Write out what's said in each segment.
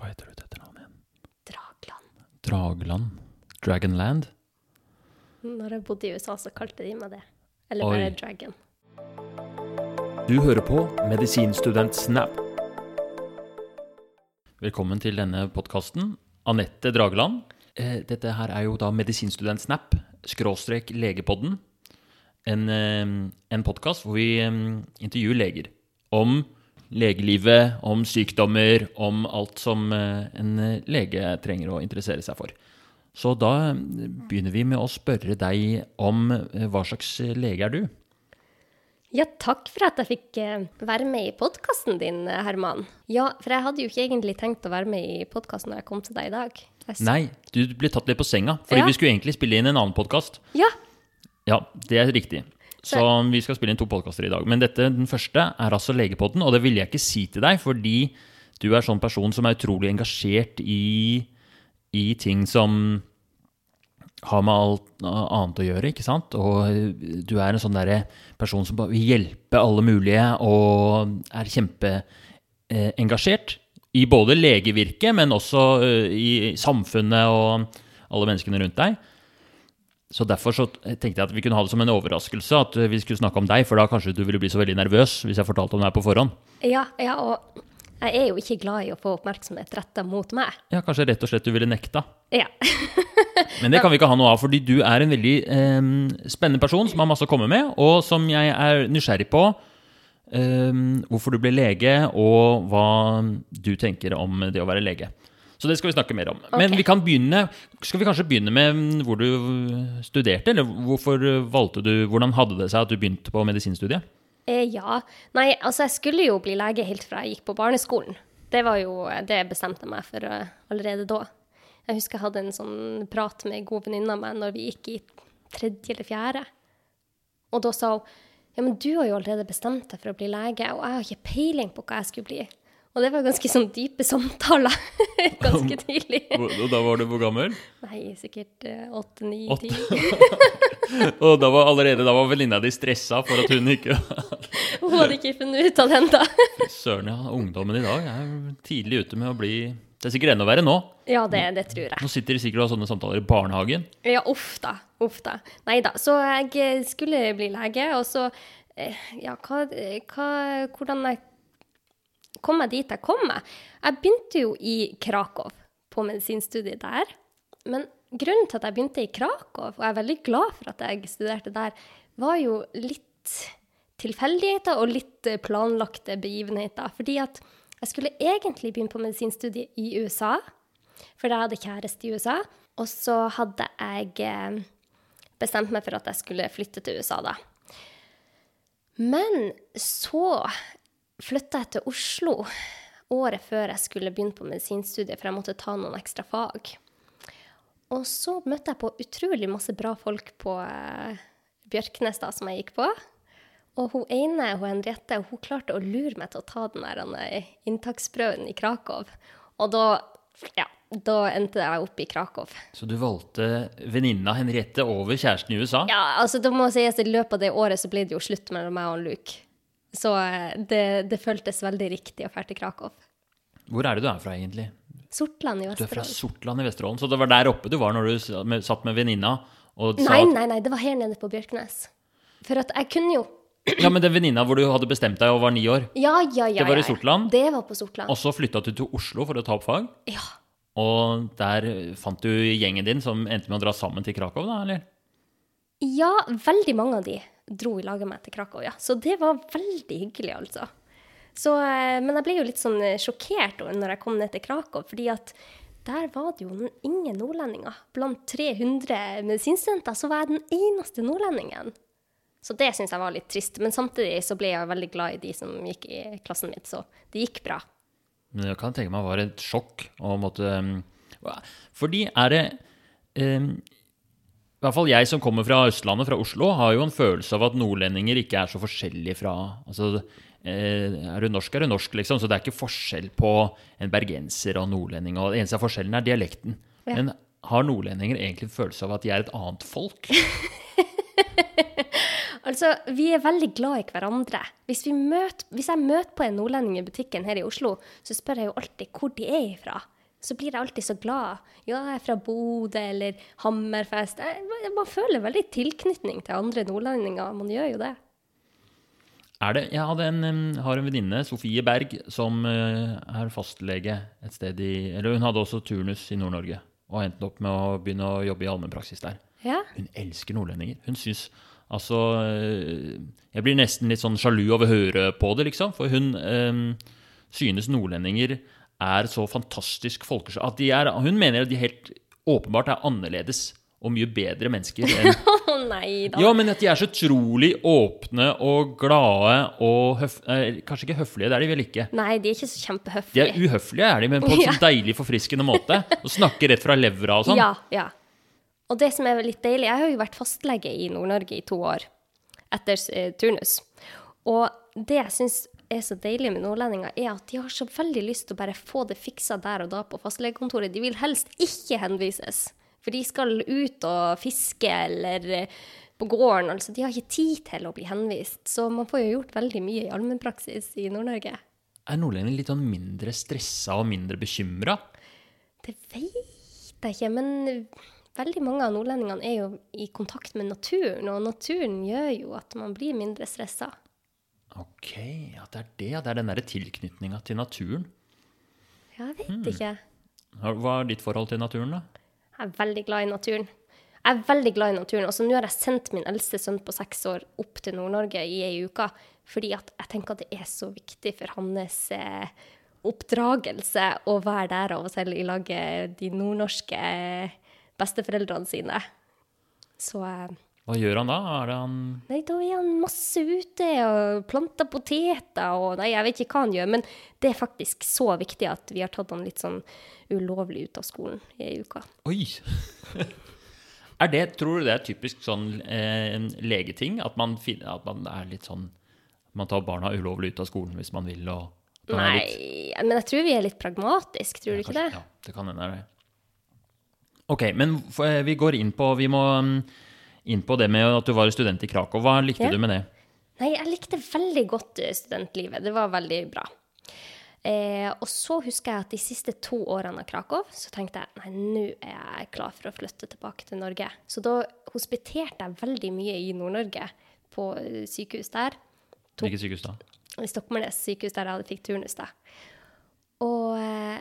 Hva heter du til etternavn igjen? Dragland. Dragland? Dragonland? Når jeg bodde i USA, så kalte de meg det. Eller Oi. bare Dragon. Du hører på Medisinstudent Snap. Velkommen til denne podkasten. Anette Drageland. Eh, Dette her er jo da Medisinstudent Snap, skråstrek Legepodden. En, eh, en podkast hvor vi eh, intervjuer leger om legelivet, om sykdommer, om alt som eh, en eh, lege trenger å interessere seg for. Så da eh, begynner vi med å spørre deg om hva slags lege er du? Ja, takk for at jeg fikk være med i podkasten din, Herman. Ja, for jeg hadde jo ikke egentlig tenkt å være med i podkasten når jeg kom til deg i dag. Nei, du ble tatt litt på senga. Fordi Ja. vi skulle egentlig spille inn en annen podkast. Ja, Ja, det er riktig. Så vi skal spille inn to podkaster i dag. Men dette, den første er altså Legepodden, og det ville jeg ikke si til deg, fordi du er sånn person som er utrolig engasjert i, i ting som har med alt annet å gjøre, ikke sant? Og eh, du er en sånn derre person som vil hjelpe alle mulige, og er kjempeengasjert i både legevirket, men også eh, i samfunnet og alle menneskene rundt deg. Så derfor så tenkte jeg at vi kunne ha det som en overraskelse at vi skulle snakke om deg, for da kanskje du ville bli så veldig nervøs hvis jeg fortalte om deg på forhånd. ja, ja, og jeg er jo ikke glad i å få oppmerksomhet retta mot meg. Ja, kanskje rett og slett du ville nekta. Ja. Men det kan vi ikke ha noe av, fordi du er en veldig eh, spennende person som har masse å komme med, og som jeg er nysgjerrig på. eh, hvorfor du ble lege, og hva du tenker om det å være lege. Så det skal vi snakke mer om. Men vi kan begynne, skal vi kanskje begynne med hvor du studerte? Eller hvorfor valgte du, hvordan hadde det seg at du begynte på medisinstudiet? Eh, ja. Nei, altså jeg skulle jo bli lege helt fra jeg gikk på barneskolen. Det var jo det jeg bestemte meg for eh, allerede da. Jeg husker jeg hadde en sånn prat med ei god venninne av meg når vi gikk i tredje eller fjerde. Og da sa hun ja, men du har jo allerede bestemt deg for å bli lege, og jeg har ikke peiling på hva jeg skulle bli. Og det var ganske sånn dype samtaler ganske tidlig. Og da var du hvor gammel? Nei, sikkert eh, åtte, ni, Åtte. ti. Og da var allerede da var venninna di stressa for at hun ikke Hun hadde ikke funnet ut av den da. Søren, ja, ungdommen i dag er tidlig ute med å bli Det er sikkert enda verre nå. Ja, det, det tror jeg. Nå sitter de sikkert og har sånne samtaler i barnehagen. Ja, uff da. Uff da. Nei da. Så jeg eh, skulle bli lege, og så eh, Ja, hva, hva Hvordan jeg kom jeg dit jeg kom meg? Jeg begynte jo i Krakow, på medisinstudiet der. Men grunnen til at jeg begynte i Krakow, og jeg er veldig glad for at jeg studerte der, var jo litt tilfeldigheter og litt eh, planlagte begivenheter. Fordi at jeg skulle egentlig begynne på medisinstudiet i USA, for jeg hadde kjæreste i USA. Og så hadde jeg eh, bestemt meg for at jeg skulle flytte til USA da. Men så flytta jeg til Oslo året før jeg skulle begynne på medisinstudiet, for jeg måtte ta noen ekstra fag. Og så møtte jeg på utrolig masse bra folk på eh, Bjørknes, da, som jeg gikk på. Og hun ene, hun Henriette, hun klarte å lure meg til å ta den der eh, inntaksprøven i Krakow. Og da, ja, da endte jeg opp i Krakow. Så du valgte venninna Henriette over kjæresten i USA? Ja, altså det må sies I løpet av det året så ble det jo slutt mellom meg og Luke. Så eh, det, det føltes veldig riktig å dra til Krakow. Hvor er det du er fra, egentlig? Sortland i Vesterålen. Du er fra Sortland i Vesterålen, så det var der oppe du var når du satt med venninna og Nei, nei, nei, det var her nede på Bjørknes. For at jeg kunne jo Ja, men den venninna hvor du hadde bestemt deg og var ni år, Ja, ja, ja. Det var i ja, i Sortland? Det var på Sortland. og så flytta du til Oslo for å ta opp fag, Ja. og der fant du gjengen din som endte med å dra sammen til Krakow, da, eller? ja, veldig mange av de dro i lag med meg til Krakow, ja. Så det var veldig hyggelig, altså. Så, eh, men jeg ble jo litt sånn eh, sjokkert når jeg kom ned til Krakow, fordi at der var det jo ingen nordlendinger. Blant 300 medisinstudenter så var jeg den eneste nordlendingen. Så det syns jeg var litt trist. Men samtidig så ble jeg veldig glad i de som gikk i klassen min, så det gikk bra. Men jeg kan tenke meg var et sjokk å måtte um, Fordi er det um, I hvert fall jeg som kommer fra Østlandet, fra Oslo, har jo en følelse av at nordlendinger ikke er så forskjellige fra altså, eh, Er du norsk, er du norsk, liksom. Så det er ikke forskjell på en bergenser og en nordlending. Og det eneste forskjellen er dialekten. Ja. Men har nordlendinger egentlig en følelse av at de er et annet folk? Altså, vi er veldig glad i hverandre. Hvis, vi møter, hvis jeg møter på en nordlending i butikken her i Oslo, så spør jeg jo alltid hvor de er ifra. Så blir jeg alltid så glad. Ja, jeg er fra Bodø eller Hammerfest. Jeg, man føler veldig tilknytning til andre nordlendinger. Man gjør jo det. Er det, jeg en, har en venninne, Sofie Berg, som eh, er fastlege et sted i Eller hun hadde også turnus i Nord-Norge, og endte opp med å begynne å jobbe i allmennpraksis der. Ja. Hun elsker nordlendinger. Hun syns Altså eh, Jeg blir nesten litt sånn sjalu over å høre på det, liksom. For hun øh, synes nordlendinger er så fantastisk folkeslag at de er, Hun mener at de helt åpenbart er annerledes og mye bedre mennesker enn nei da. Ja, men at de er så utrolig åpne og glade og høf... Eh, kanskje ikke høflige, det er de vel ikke. Nei, de er ikke så kjempehøflige. De er uhøflige, er de, men på en Ja. sånn deilig, forfriskende måte. Og snakker rett fra levra og sånn. Ja, ja. Og det som er litt deilig Jeg har jo vært fastlege i Nord-Norge i to år etter eh, turnus. Og det jeg syns er så deilig med nordlendinger, er at de har så veldig lyst til å bare få det fiksa der og da på fastlegekontoret. De vil helst ikke henvises, for de skal ut og fiske eller eh, på gården. Altså, de har ikke tid til å bli henvist. Så man får jo gjort veldig mye i allmennpraksis i Nord-Norge. Er nordlendinger litt sånn mindre stressa og mindre bekymra? Det vet jeg ikke, men veldig mange av nordlendingene er jo i kontakt med naturen, og naturen gjør jo at man blir mindre stressa. Ok, at det er det. ja. Det er den derre tilknytninga til naturen. Ja, Jeg vet Hmm. ikke. Hva er ditt forhold til naturen, da? Jeg er veldig glad i naturen. Jeg er veldig glad i naturen. Og så nå har jeg sendt min eldste sønn på seks år opp til Nord-Norge i ei uke, fordi at jeg tenker at det er så viktig for hans eh, oppdragelse å være der av og til i lag med de nordnorske eh, besteforeldrene sine. Så eh, Hva gjør han da? Er det han Nei, da er han masse ute og planter poteter og Nei, jeg vet ikke hva han gjør, men det er faktisk så viktig at vi har tatt han litt sånn ulovlig ut av skolen i ei uke. Oi! er det, tror du det er typisk sånn eh, legeting? At man, finner, at man er litt sånn Man tar barna ulovlig ut av skolen hvis man vil, og man Nei, litt- men jeg tror vi er litt pragmatiske, tror du ikke det? Ja, det kan hende det. Ok, men eh, vi går inn på Vi må mm, inn på det med at du var student i Krakow. Hva likte Ja. du med det? Nei, jeg likte veldig godt eh, studentlivet. Det var veldig bra. Eh, og så husker jeg at de siste to årene av Krakow, så tenkte jeg nei, nå er jeg klar for å flytte tilbake til Norge. Så da hospiterte jeg veldig mye i Nord-Norge, på eh, sykehus der. To- Hvilket sykehus da? Stokmarknes sykehus der jeg hadde fikk turnus. da. Og eh,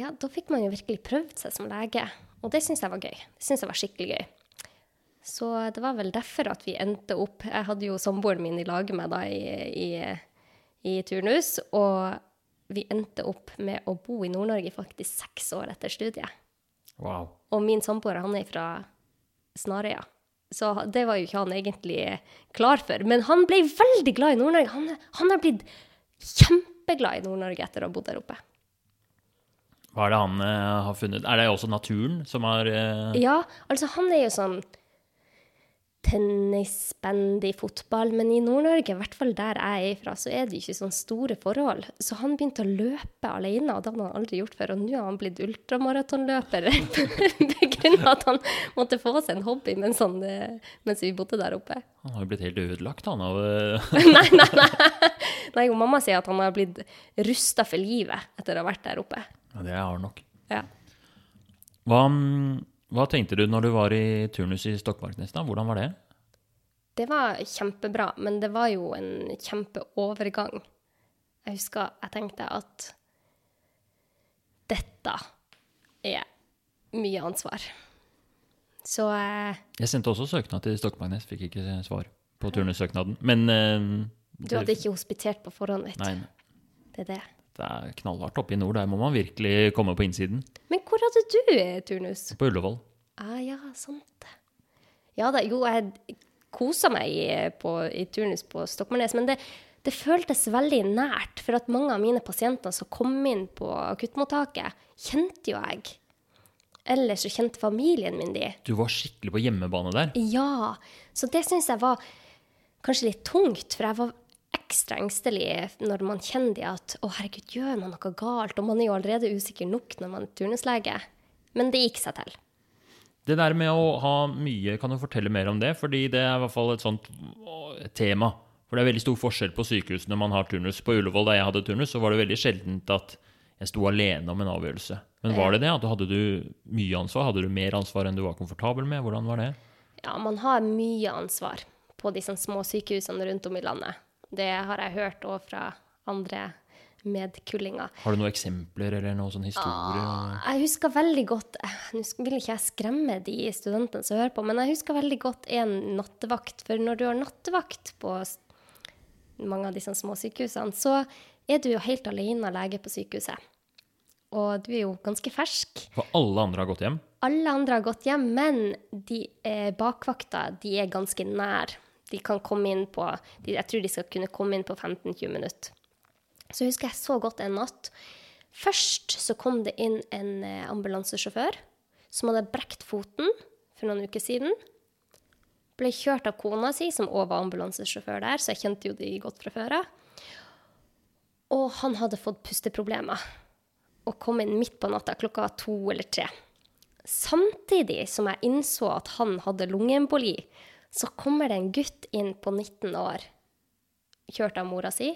ja, da fikk man jo virkelig prøvd seg som lege. Og det syns jeg var gøy. Det syns jeg var skikkelig gøy. Så det var vel derfor at vi endte opp Jeg hadde jo samboeren min i lag med da i, i, i turnus, og vi endte opp med å bo i Nord-Norge faktisk seks år etter studiet. Wow. Og min samboer han er fra Snarøya. Så det var jo ikke han egentlig klar for. Men han ble veldig glad i Nord-Norge. Han, han har blitt kjempeglad i Nord-Norge etter å ha bodd der oppe. Hva er det han eh, har funnet? Er det også naturen som har eh, Ja, altså han er jo sånn tennisbandy fotball, men i Nord-Norge, i hvert fall der jeg er fra, så er det ikke sånne store forhold. Så han begynte å løpe alene, og det hadde han aldri gjort før. Og nå har han blitt ultramaratonløper begrunnet at han måtte få seg en hobby mens, han, mens vi bodde der oppe. Han har jo blitt helt ødelagt, han av eh, nei, nei, nei. Nei, jo, mamma sier at han har blitt rusta for livet etter å ha vært der oppe. Ja, det har han nok. Ja. Hva, mm, hva tenkte du når du var i turnus i Stokmarknes, da? Hvordan var det? Det var kjempebra, men det var jo en kjempeovergang. Jeg husker jeg tenkte at dette er mye ansvar. Så eh, Jeg sendte også søknad til Stokmarknes, fikk ikke svar på turnussøknaden. Men eh, du hadde ikke hospitert på forhånd, vet du. Nei, Det er det. Det er knallhardt oppe i nord. Der må man virkelig komme på innsiden. Men hvor hadde du turnus? På Ullevål. Ah, ja, sant. Ja da, jo, jeg kosa meg i, på, i turnus på Stokmarknes, men det, det føltes veldig nært, for at mange av mine pasienter som kom inn på akuttmottaket, kjente jo jeg. Eller så kjente familien min de. Du var skikkelig på hjemmebane der. Ja, så det syns jeg var kanskje litt tungt, for jeg var ekstra engstelig når man kjenner det at å herregud, gjør man noe galt? Og man er jo allerede usikker nok når man er turnuslege. Men det gikk seg til. Det der med å ha mye, kan du fortelle mer om det? Fordi det er i hvert fall et sånt tema. For det er veldig stor forskjell på sykehusene når man har turnus. På Ullevål, da jeg hadde turnus, så var det veldig sjeldent at jeg sto alene om en avgjørelse. Men var det det? At hadde du mye ansvar? Hadde du mer ansvar enn du var komfortabel med? Hvordan var det? Ja, man har mye ansvar på disse små sykehusene rundt om i landet. Det har jeg hørt òg fra andre medkullinger. Har du noen eksempler eller noen sånn historie? Ah, Jeg husker veldig godt eh, Nå vil ikke jeg skremme de studentene som hører på, men jeg husker veldig godt en nattevakt. For når du har nattevakt på mange av disse små sykehusene, så er du jo helt alene lege på sykehuset. Og du er jo ganske fersk. For alle andre har gått hjem? Alle andre har gått hjem, men de eh, bakvakta de er ganske nær. De kan komme inn på de, Jeg tror de skal kunne komme inn på 15-20 minutter. Så husker jeg så godt en natt. Først så kom det inn en eh, ambulansesjåfør som hadde brekt foten for noen uker siden. Ble kjørt av kona si, som òg var ambulansesjåfør der, så jeg kjente jo de godt fra før av. Og han hadde fått pusteproblemer og kom inn midt på natta klokka to eller tre. Samtidig som jeg innså at han hadde lungeemboli, så kommer det en gutt inn på 19 år, kjørt av mora si,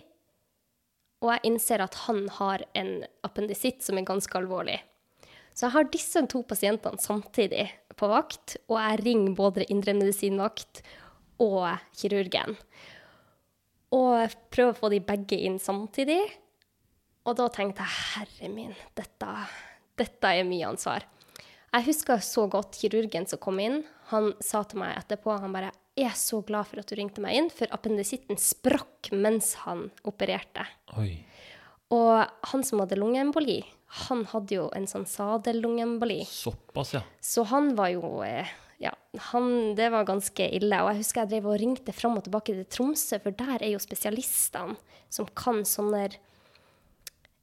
og jeg innser at han har en appendisitt som er ganske alvorlig. Så jeg har disse to pasientene samtidig på vakt, og jeg ringer både indremedisinvakt og kirurgen. Og prøver å få de begge inn samtidig. Og da tenkte jeg, herre min, dette, dette er mye ansvar. Jeg husker så godt kirurgen som kom inn. Han sa til meg etterpå, han bare, jeg er så glad for at du ringte meg inn, for appendisitten sprakk mens han opererte. Oi. Og han som hadde lungeemboli, han hadde jo en sånn sadellungeemboli. Såpass, ja. Så han var jo eh, Ja, han, det var ganske ille. Og jeg husker jeg drev og ringte fram og tilbake til Tromsø, for der er jo spesialistene som kan sånne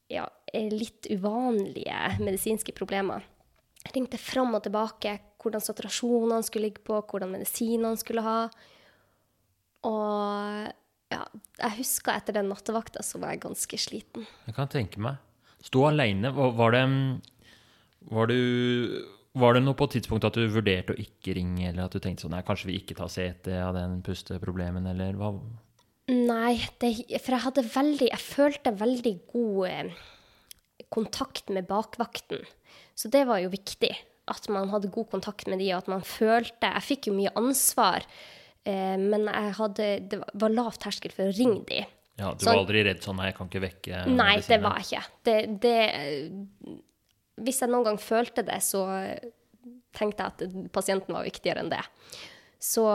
ja, eh, litt uvanlige medisinske problemer. Ringte fram og tilbake hvordan saturasjonene skulle ligge på, hvordan medisinene skulle ha. Og ja, jeg husker etter den nattevakta så var jeg ganske sliten. Jeg kan tenke meg. Stå aleine. Var var det var, du, var det noe på et tidspunkt at du vurderte å ikke ringe, eller at du tenkte sånn Nei, kanskje vi ikke tar CT av den pusteproblemen, eller hva? Nei, det, for jeg hadde veldig Jeg følte veldig god eh, kontakt med bakvakten. Så det var jo viktig. At man hadde god kontakt med de, og at man følte Jeg fikk jo mye ansvar, eh, men hadde, det var lav terskel for å ringe de. Ja, Du Sånn- var aldri redd sånn Nei, jeg kan ikke vekke Nei, det var jeg ikke. Det, det, hvis jeg noen gang følte det, så tenkte jeg at pasienten var viktigere enn det. Så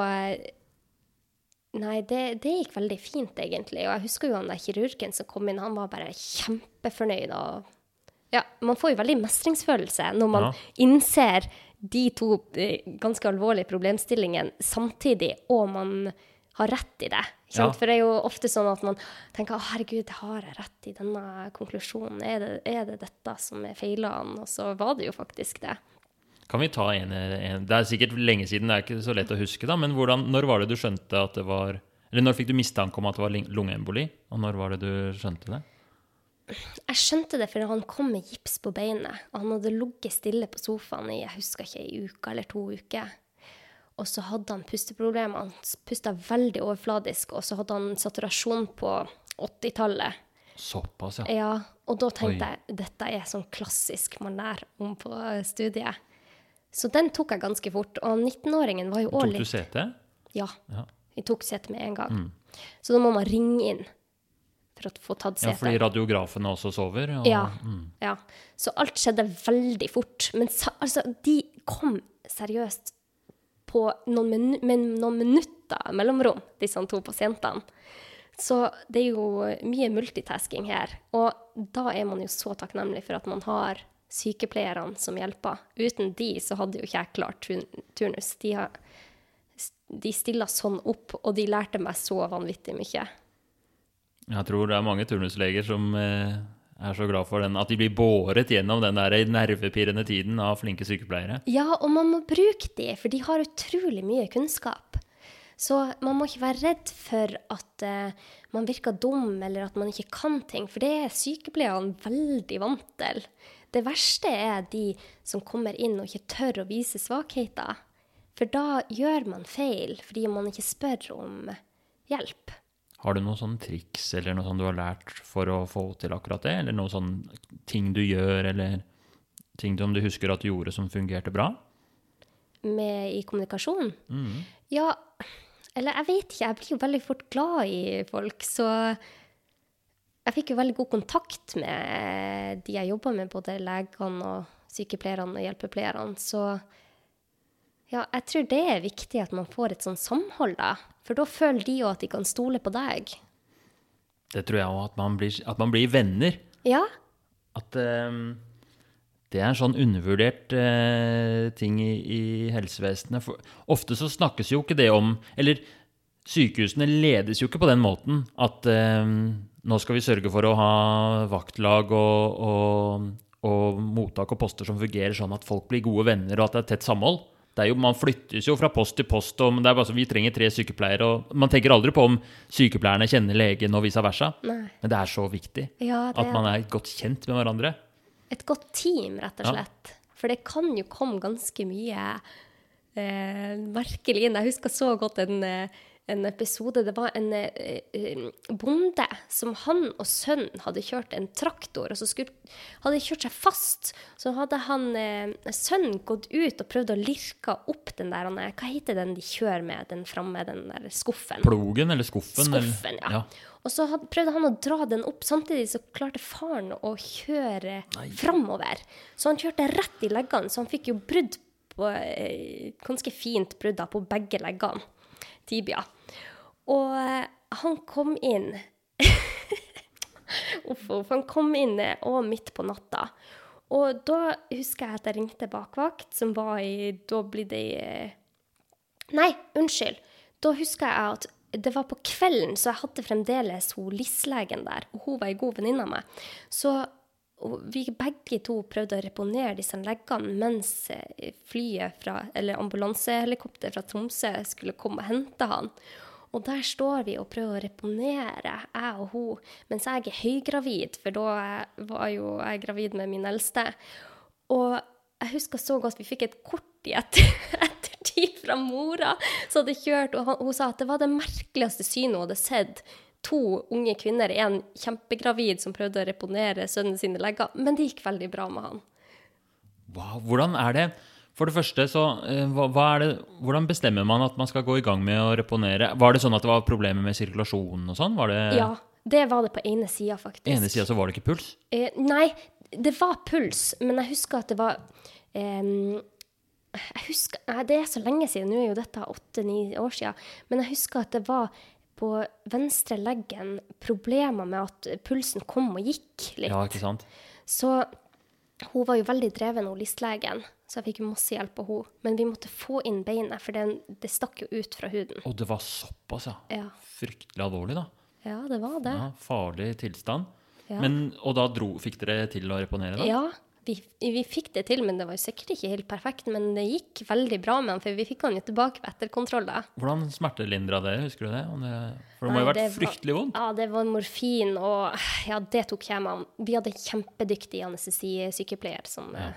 Nei, det, det gikk veldig fint, egentlig. Og jeg husker jo han der kirurgen som kom inn, han var bare kjempefornøyd. Og ja, man får jo veldig mestringsfølelse når man Ja. innser de to eh, ganske alvorlige problemstillingene samtidig, og man har rett i det. Ja. For det er jo ofte sånn at man tenker å herregud, har jeg rett i denne konklusjonen? Er det, er det dette som er feilene? Og så var det jo faktisk det. Kan vi ta en, en Det er sikkert lenge siden, det er ikke så lett å huske, da, men hvordan, når var det du skjønte at det var Eller når fikk du mistanke om at det var lungeemboli? Og når var det du skjønte det? Jeg skjønte det fordi han kom med gips på beinet, og han hadde ligget stille på sofaen i jeg husker ikke, ei uke eller to uker. Og så hadde han pusteproblemer. Han pusta veldig overfladisk, og så hadde han saturasjon på 80-tallet. Såpass, ja. Ja, og da tenkte Oi. jeg dette er sånn klassisk man lærer om på studiet. Så den tok jeg ganske fort. Og 19-åringen var jo òg Tok du sete? Ja. Ja. Vi tok sete med en gang. Så da må man ringe inn for å få tatt CT. ja, fordi radiografene også sover? Og, Ja, ja. Så alt skjedde veldig fort. Men altså, de kom seriøst på noen, minu med noen minutter mellomrom, disse to pasientene. Så det er jo mye multitasking her. Og da er man jo så takknemlig for at man har sykepleierne som hjelper. Uten de så hadde jo ikke jeg klart turnus. De, har, de stilla sånn opp, og de lærte meg så vanvittig mye. Jeg tror det er mange turnusleger som eh, er så glad for den, at de blir båret gjennom den der nervepirrende tiden av flinke sykepleiere. Ja, og man må bruke de, for de har utrolig mye kunnskap. Så man må ikke være redd for at uh, man virker dum, eller at man ikke kan ting, for det er sykepleierne veldig vant til. Det verste er de som kommer inn og ikke tør å vise svakheter. For da gjør man feil, fordi man ikke spør om hjelp. Har du noen sånne triks eller noe sånt du har lært for å få til akkurat det? Eller noen sånne ting du gjør, eller ting som du husker at du gjorde som fungerte bra? med i kommunikasjon? Ja, eller jeg vet ikke. Jeg blir jo veldig fort glad i folk, så jeg fikk jo veldig god kontakt med de jeg jobba med, både legene og sykepleierne og hjelpepleierne. Så ja, jeg tror det er viktig at man får et sånn samhold, da. For da føler de jo at de kan stole på deg. Det tror jeg òg, at, at man blir venner. Ja, At um, det er en sånn undervurdert uh, ting i, i helsevesenet. For ofte så snakkes jo ikke det om Eller sykehusene ledes jo ikke på den måten at um, nå skal vi sørge for å ha vaktlag og, og, og mottak og poster som fungerer sånn at folk blir gode venner, og at det er tett samhold. Det jo, man flyttes jo fra post til post, og det er bare så, vi trenger tre sykepleiere. og Man tenker aldri på om sykepleierne kjenner legen og vice versa. Nei. Men det er så viktig ja at man er godt kjent med hverandre. et godt team, rett og Ja. slett. For det kan jo komme ganske mye eh, merkelig inn. Jeg husker så godt en, eh, en episode. Det var en eh, eh, bonde som han og sønnen hadde kjørt en traktor, og så skulle, hadde de kjørt seg fast. Så hadde han, eh, sønnen gått ut og prøvd å lirke opp den der, han, hva heter den de kjører med, den framme, den der skuffen? Plogen eller skuffen? Skuffen, eller, ja. Og så had, prøvde han å dra den opp. Samtidig så klarte faren å kjøre framover. Så han kjørte rett i leggene, så han fikk jo brudd på eh, Ganske fint brudd da, på begge leggene. Tibia. Og eh, han kom inn Uff, uff. Han kom inn eh, og midt på natta. Og da husker jeg at jeg ringte bakvakt, som var i Da blir det eh, Nei, unnskyld. Da husker jeg at det var på kvelden, så jeg hadde fremdeles hun LIS-legen der. Og hun var ei god venninne av meg. Så og vi begge to prøvde å reponere disse leggene mens eh, flyet fra, eller ambulansehelikopter fra Tromsø skulle komme og hente han. Og der står vi og prøver å reponere, jeg og hun, mens jeg er høygravid, for da var jo jeg gravid med min eldste. Og jeg husker så godt vi fikk et kort i etter, ettertid fra mora som hadde kjørt, og hun sa at det var det merkeligste synet hun hadde sett. To unge kvinner, en kjempegravid som prøvde å reponere sønnen sine legger, men det gikk veldig bra med han. Wow, hvordan er det For det første, så eh, det, Hvordan bestemmer man at man skal gå i gang med å reponere? Var det sånn at det var problemer med sirkulasjonen og sånn? Var det Ja, det var det på ene sida, faktisk. ene sida så var det ikke puls? Eh, nei, det var puls, men jeg husker at det var eh, jeg husker, nei, Det er så lenge siden, nå er jo dette åtte-ni år siden, men jeg husker at det var på venstre leggen problemer med at pulsen kom og gikk litt. Ja, ikke sant? Så hun var jo veldig dreven, hun listlegen, så jeg fikk jo masse hjelp av henne. Men vi måtte få inn beinet, for det, det stakk jo ut fra huden. Og det var såpass, ja. Ja, Fryktelig alvorlig, da. ja det var det. Ja, farlig tilstand. Ja. Men, og da dro, fikk dere til å reponere, da? Ja, vi, vi fikk det til, men det var jo sikkert ikke helt perfekt. Men det gikk veldig bra med han, for vi fikk han jo tilbake på etterkontroller. Hvordan smertelindra det? Husker du det? Det for det må jo ha vært var- fryktelig vondt? Ja, det var morfin, og ja, det tok jeg meg om. Vi hadde kjempedyktig anestesisykepleier som Ja. eh,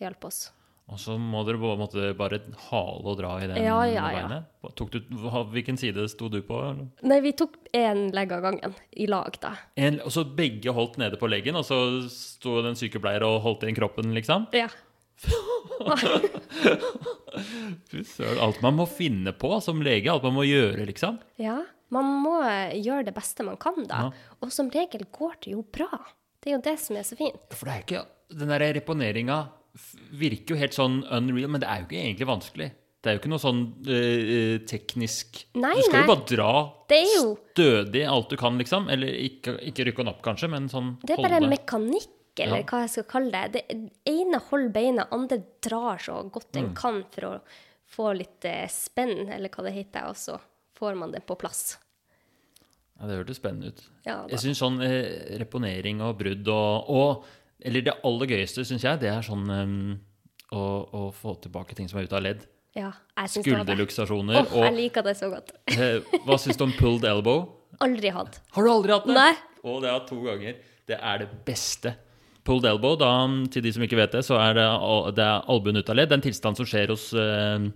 hjalp oss. Og så må dere på en måte bare hale og dra i den Ja, ja, ja. beinet? Hvilken side sto du på? eller? Nei, vi tok én legg av gangen, i lag, da. En, og så begge holdt nede på leggen, og så sto den sykepleier og holdt inn kroppen, liksom? Ja. Fy søren, alt man må finne på som lege, alt man må gjøre, liksom. ja. Man må gjøre det beste man kan, da. Ja. Og som regel går det jo bra. Det er jo det som er så fint. For det er ikke, den der reponeringa virker jo helt sånn unreal, men det er jo ikke egentlig vanskelig. Det er jo ikke noe sånn øh, teknisk Nei, Du skal nei. jo bare dra jo stødig alt du kan, liksom. Eller ikke, ikke rykke den opp, kanskje, men sånn Det er bare holde. mekanikk, eller Ja. hva jeg skal kalle det. det. ene holder beina, andre drar så godt Mm. en kan for å få litt eh, spenn, eller hva det heter, og så får man det på plass. Ja, Det hørtes spennende ut. Ja. Jeg syns sånn eh, reponering og brudd og, og Eller det aller gøyeste, syns jeg, det er sånn um, å, å få tilbake ting som er ute av ledd. Ja, jeg synes. Skulderluksasjoner. Åh, jeg liker det så godt. eh, hva syns du om pulled elbow? Aldri hatt. Har du aldri hatt det? Nei. Og det har jeg to ganger. Det er det beste. Pulled elbow, da, til de som ikke vet det, så er det, det er albuen ut av ledd. Det er en tilstand som skjer hos eh,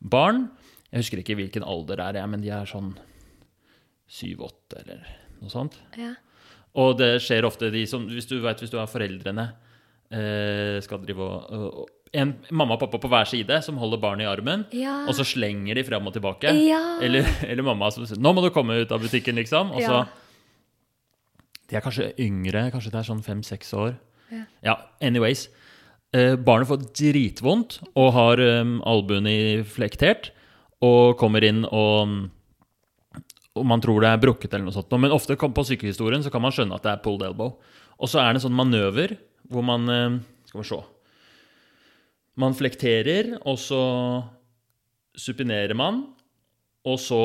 barn. Jeg husker ikke hvilken alder det er, men de er sånn syv-åtte eller noe sånt. Ja. Og det skjer ofte de som Hvis du vet, hvis du har foreldrene eh, skal drive og, En mamma og pappa på hver side som holder barnet i armen, Ja. og så slenger de fram og tilbake. Ja. Eller, eller mamma som sier 'Nå må du komme ut av butikken', liksom. Og så De er kanskje yngre, kanskje det er sånn fem-seks år. Ja. Ja, anyways. Eh, barnet får dritvondt og har um, albuen i flektert og kommer inn og og man tror det er brukket eller noe sånt. Men ofte på sykehistorien så kan man skjønne at det er pulled elbow. Og så er det en sånn manøver hvor man eh, Skal vi se. Man flekterer, og så supinerer man. Og så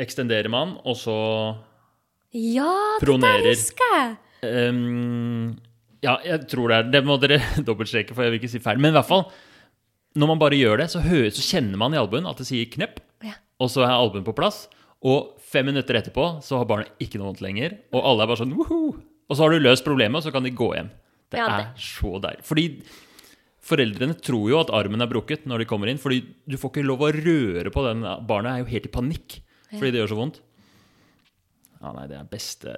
ekstenderer man, og så Ja, pronerer. Ja, det husker jeg! Um, ja, jeg tror det er Det må dere dobbeltsjekke, for jeg vil ikke si feil. Men i hvert fall, når man bare gjør det, så, hører, så kjenner man i albuen at det sier knepp, Ja. og så er albuen på plass. Og fem minutter etterpå så har barnet ikke noe vondt lenger, og alle er bare sånn woho! Og så har du løst problemet, og så kan de gå hjem. Det Ja, er så deilig. Fordi foreldrene tror jo at armen er brukket når de kommer inn, fordi du får ikke lov å røre på den. Barnet er jo helt i panikk fordi det gjør så vondt. Ja, nei, det er beste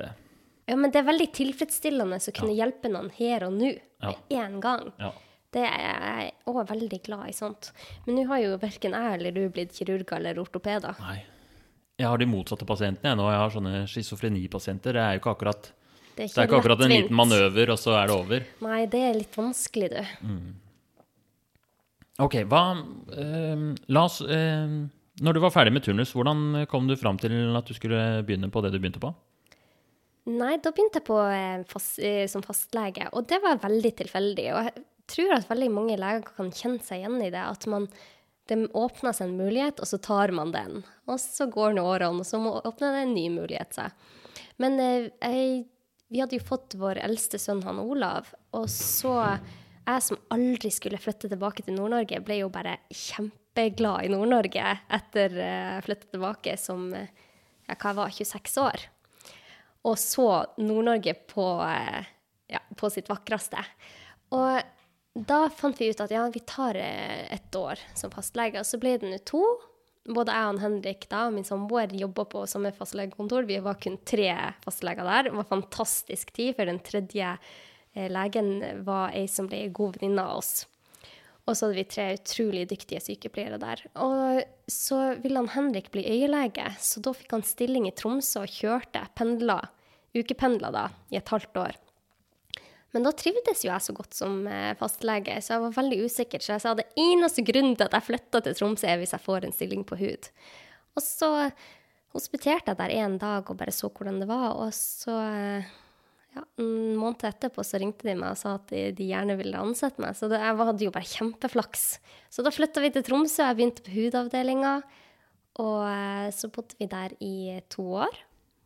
Ja, men det er veldig tilfredsstillende å kunne hjelpe noen her og nå, Ja. én gang. Ja. Det er jeg òg veldig glad i sånt. Men nå har jo verken jeg eller du blitt kirurger eller ortopeder. Nei. Jeg har de motsatte pasientene jeg nå. Jeg har sånne schizofrenipasienter. Det er jo ikke akkurat Det er det er ikke akkurat en liten manøver, og så er det over. Nei, det er litt vanskelig, du. Ok, hva eh, La oss eh, Når du var ferdig med turnus, hvordan kom du fram til at du skulle begynne på det du begynte på? Nei, da begynte jeg på eh, fast, eh, som fastlege, og det var veldig tilfeldig. Og jeg tror at veldig mange leger kan kjenne seg igjen i det. At man, det åpner seg en mulighet, og så tar man den. Og så går nå årene, og så åpner det en ny mulighet seg. Men eh, jeg, vi hadde jo fått vår eldste sønn, han Olav, og så jeg som aldri skulle flytte tilbake til Nord-Norge, ble jo bare kjempeglad i Nord-Norge etter eh, jeg flyttet tilbake som eh, ja, hva var, 26 år og så Nord-Norge på, eh, ja, på sitt vakreste. Og da fant vi ut at ja, vi tar et ett år som fastlege, og så ble det nå to. Både jeg og Henrik, da, min samboer, jobba på samme fastlegekontor. Vi var kun tre fastleger der. Det var fantastisk tid, for den tredje eh, legen var ei som ble god venninne av oss. Og så hadde vi tre utrolig dyktige sykepleiere der. Og så ville han Henrik bli øyelege, så da fikk han stilling i Tromsø og kjørte, pendla, ukependla da, i et halvt år. Men da trivdes jo jeg så godt som eh, fastlege, så jeg var veldig usikker. Så jeg sa det eneste grunnen til at jeg flytta til Tromsø, er hvis jeg får en stilling på hud. Og så hospiterte jeg der en dag og bare så hvordan det var, og så eh, ja, En måned etterpå så ringte de meg og sa at de, de gjerne ville ansette meg. Så det, jeg hadde jo bare kjempeflaks. Så da flytta vi til Tromsø, jeg begynte på hudavdelinga. Og eh, så bodde vi der i to år.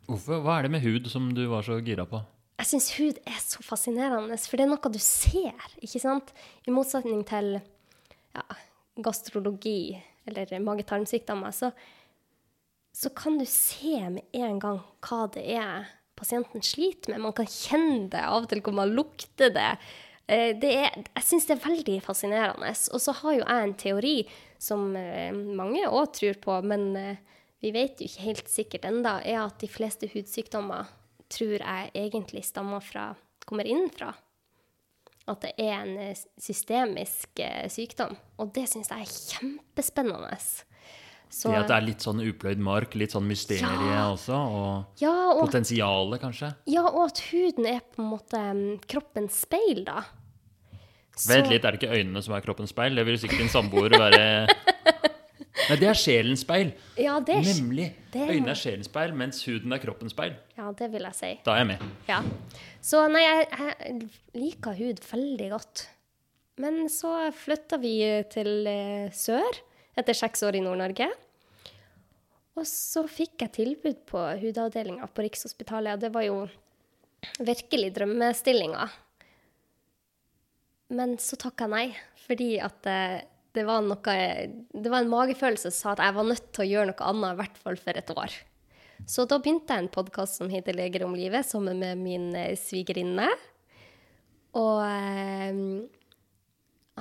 Hvorfor, hva er det med hud som du var så gira på? Jeg syns hud er så fascinerende, for det er noe du ser, ikke sant? I motsetning til ja, gastrologi eller mage-tarm-sykdommer, så, så kan du se med en gang hva det er pasienten sliter med. Man kan kjenne det av og til hvor man lukter det. Eh, det er, jeg syns det er veldig fascinerende. Og så har jo jeg en teori som eh, mange òg tror på, men eh, vi vet jo ikke helt sikkert enda, er at de fleste hudsykdommer tror jeg egentlig stammer fra, kommer innenfra. At det er en eh, systemisk eh, sykdom. Og det syns jeg er kjempespennende. Så, Det at det er litt sånn upløyd mark, litt sånn mysterie Ja. også, og ja, og, potensialet, kanskje? ja, og at huden er på en måte mm, kroppens speil, da. Så- Vent litt, er det ikke øynene som er kroppens speil? Det vil sikkert en samboer være Nei, det er sjelens speil. Ja, det er, Nemlig. det Øynene er sjelens speil, mens huden er kroppens speil. ja, det vil jeg si. Da er jeg med. Ja. Så nei, jeg, jeg liker hud veldig godt. Men så flytta vi til eh, sør etter seks år i Nord-Norge. Og så fikk jeg tilbud på hudavdelinga på Rikshospitalet, og det var jo virkelig drømmestillinga. Men så takka jeg nei, fordi at eh, det var noe Det var en magefølelse som sa at jeg var nødt til å gjøre noe annet, i hvert fall for et år. Så da begynte jeg en podkast som heter Leger om livet, sammen med min eh, svigerinne. Og eh,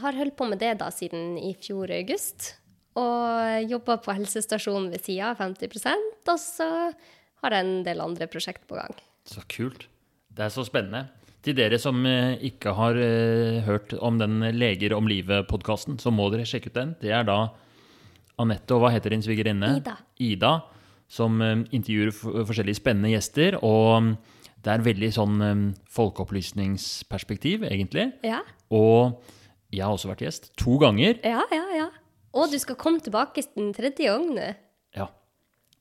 har holdt på med det da siden i fjor august. Og jobba på helsestasjonen ved sida, 50% Og så har jeg en del andre prosjekt på gang. Så kult. Det er så spennende. Til dere som eh, ikke har eh, hørt om den Leger om livet-podkasten, så må dere sjekke ut den. Det er da Anette og hva heter din svigerinne? Ida. Ida. Som eh, intervjuer forskjellige spennende gjester. Og mm, det er veldig sånn eh, folkeopplysningsperspektiv, egentlig. Ja, Og jeg har også vært gjest to ganger. ja, ja. ja. Og du skal komme tilbake den tredje gang nå.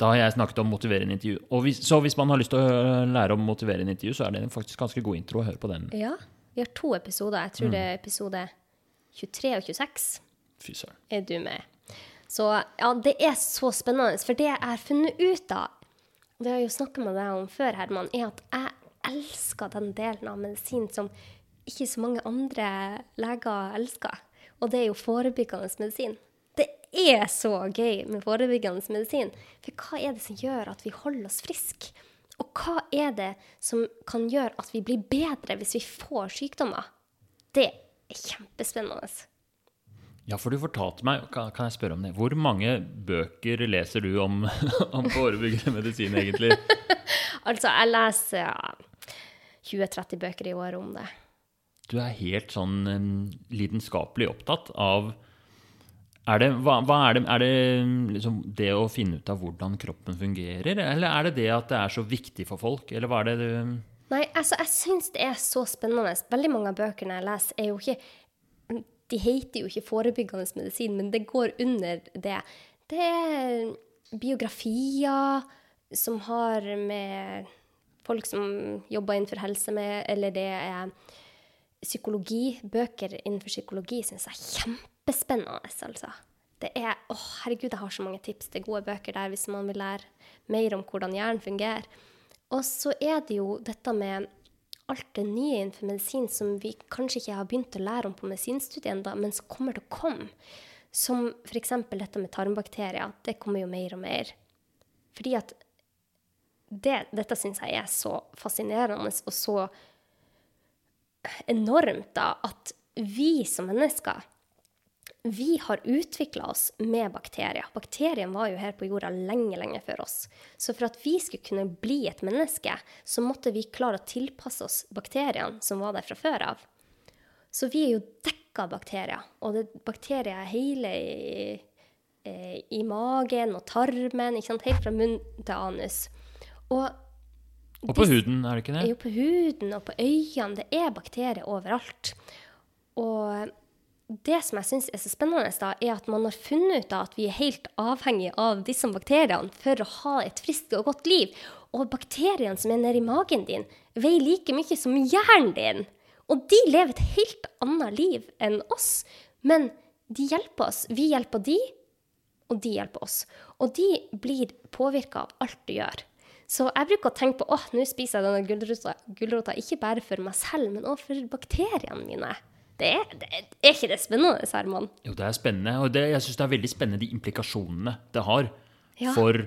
Da har jeg snakket om motiverende intervju. Og hvis, så hvis man har lyst til å lære om motiverende intervju, så er det faktisk ganske god intro å høre på den. Ja. Vi har to episoder. Jeg tror det er episode 23 og 26 Fy søren. er du med. Så ja, det er så spennende. For det jeg har funnet ut av, det har jeg jo snakka med deg om før, Herman, er at jeg elsker den delen av medisin som ikke så mange andre leger elsker. Og det er jo forebyggende medisin. Er så gøy med forebyggende medisin. For hva er det som gjør at vi holder oss friske? Og hva er det som kan gjøre at vi blir bedre hvis vi får sykdommer? Det er kjempespennende. Ja, for du fortalte meg, kan, kan jeg spørre om det, hvor mange bøker leser du om, om forebyggende medisin, egentlig? Altså, jeg leser ja, 20-30 bøker i året om det. Du er helt sånn lidenskapelig opptatt av er det, hva, hva er det, er det liksom det å finne ut av hvordan kroppen fungerer, eller er det det at det er så viktig for folk, eller hva er det du Nei, altså, jeg syns det er så spennende. Veldig mange av bøkene jeg leser, er jo ikke De heter jo ikke forebyggende medisin, men det går under det. Det er biografier som har med folk som jobber innenfor helse med, eller det er psykologi. Bøker innenfor psykologi syns jeg er kjempespennende, altså. Det er Å, herregud, jeg har så mange tips til gode bøker der hvis man vil lære mer om hvordan hjernen fungerer. Og så er det jo dette med alt det nye innenfor medisin som vi kanskje ikke har begynt å lære om på medisinstudiet ennå, men som kommer til å komme. Som f.eks. dette med tarmbakterier. Det kommer jo mer og mer. Fordi at det, dette syns jeg er så fascinerende og så enormt, da, at vi som mennesker vi har utvikla oss med bakterier. Bakterien var jo her på jorda lenge, lenge før oss. Så for at vi skulle kunne bli et menneske, så måtte vi klare å tilpasse oss bakteriene som var der fra før av. Så vi er jo dekka av bakterier. Og det er bakterier hele i, eh, i magen og tarmen, ikke sant? helt fra munn til anus. Og Og på huden, er det ikke det? jo på huden og på øynene. Det er bakterier overalt. Og det som jeg syns er så spennende, da, er at man har funnet ut da, at vi er helt avhengig av disse bakteriene for å ha et friskt og godt liv. Og bakteriene som er nedi magen din, veier like mye som hjernen din. Og de lever et helt annet liv enn oss. Men de hjelper oss. Vi hjelper de, og de hjelper oss. Og de blir påvirka av alt du gjør. Så jeg bruker å tenke på åh, nå spiser jeg denne gulrota, ikke bare for meg selv, men også for bakteriene mine. Det er, det er, ikke det spennende, Herman? Jo, det er spennende, og det, jeg syns det er veldig spennende de implikasjonene det har Ja. for,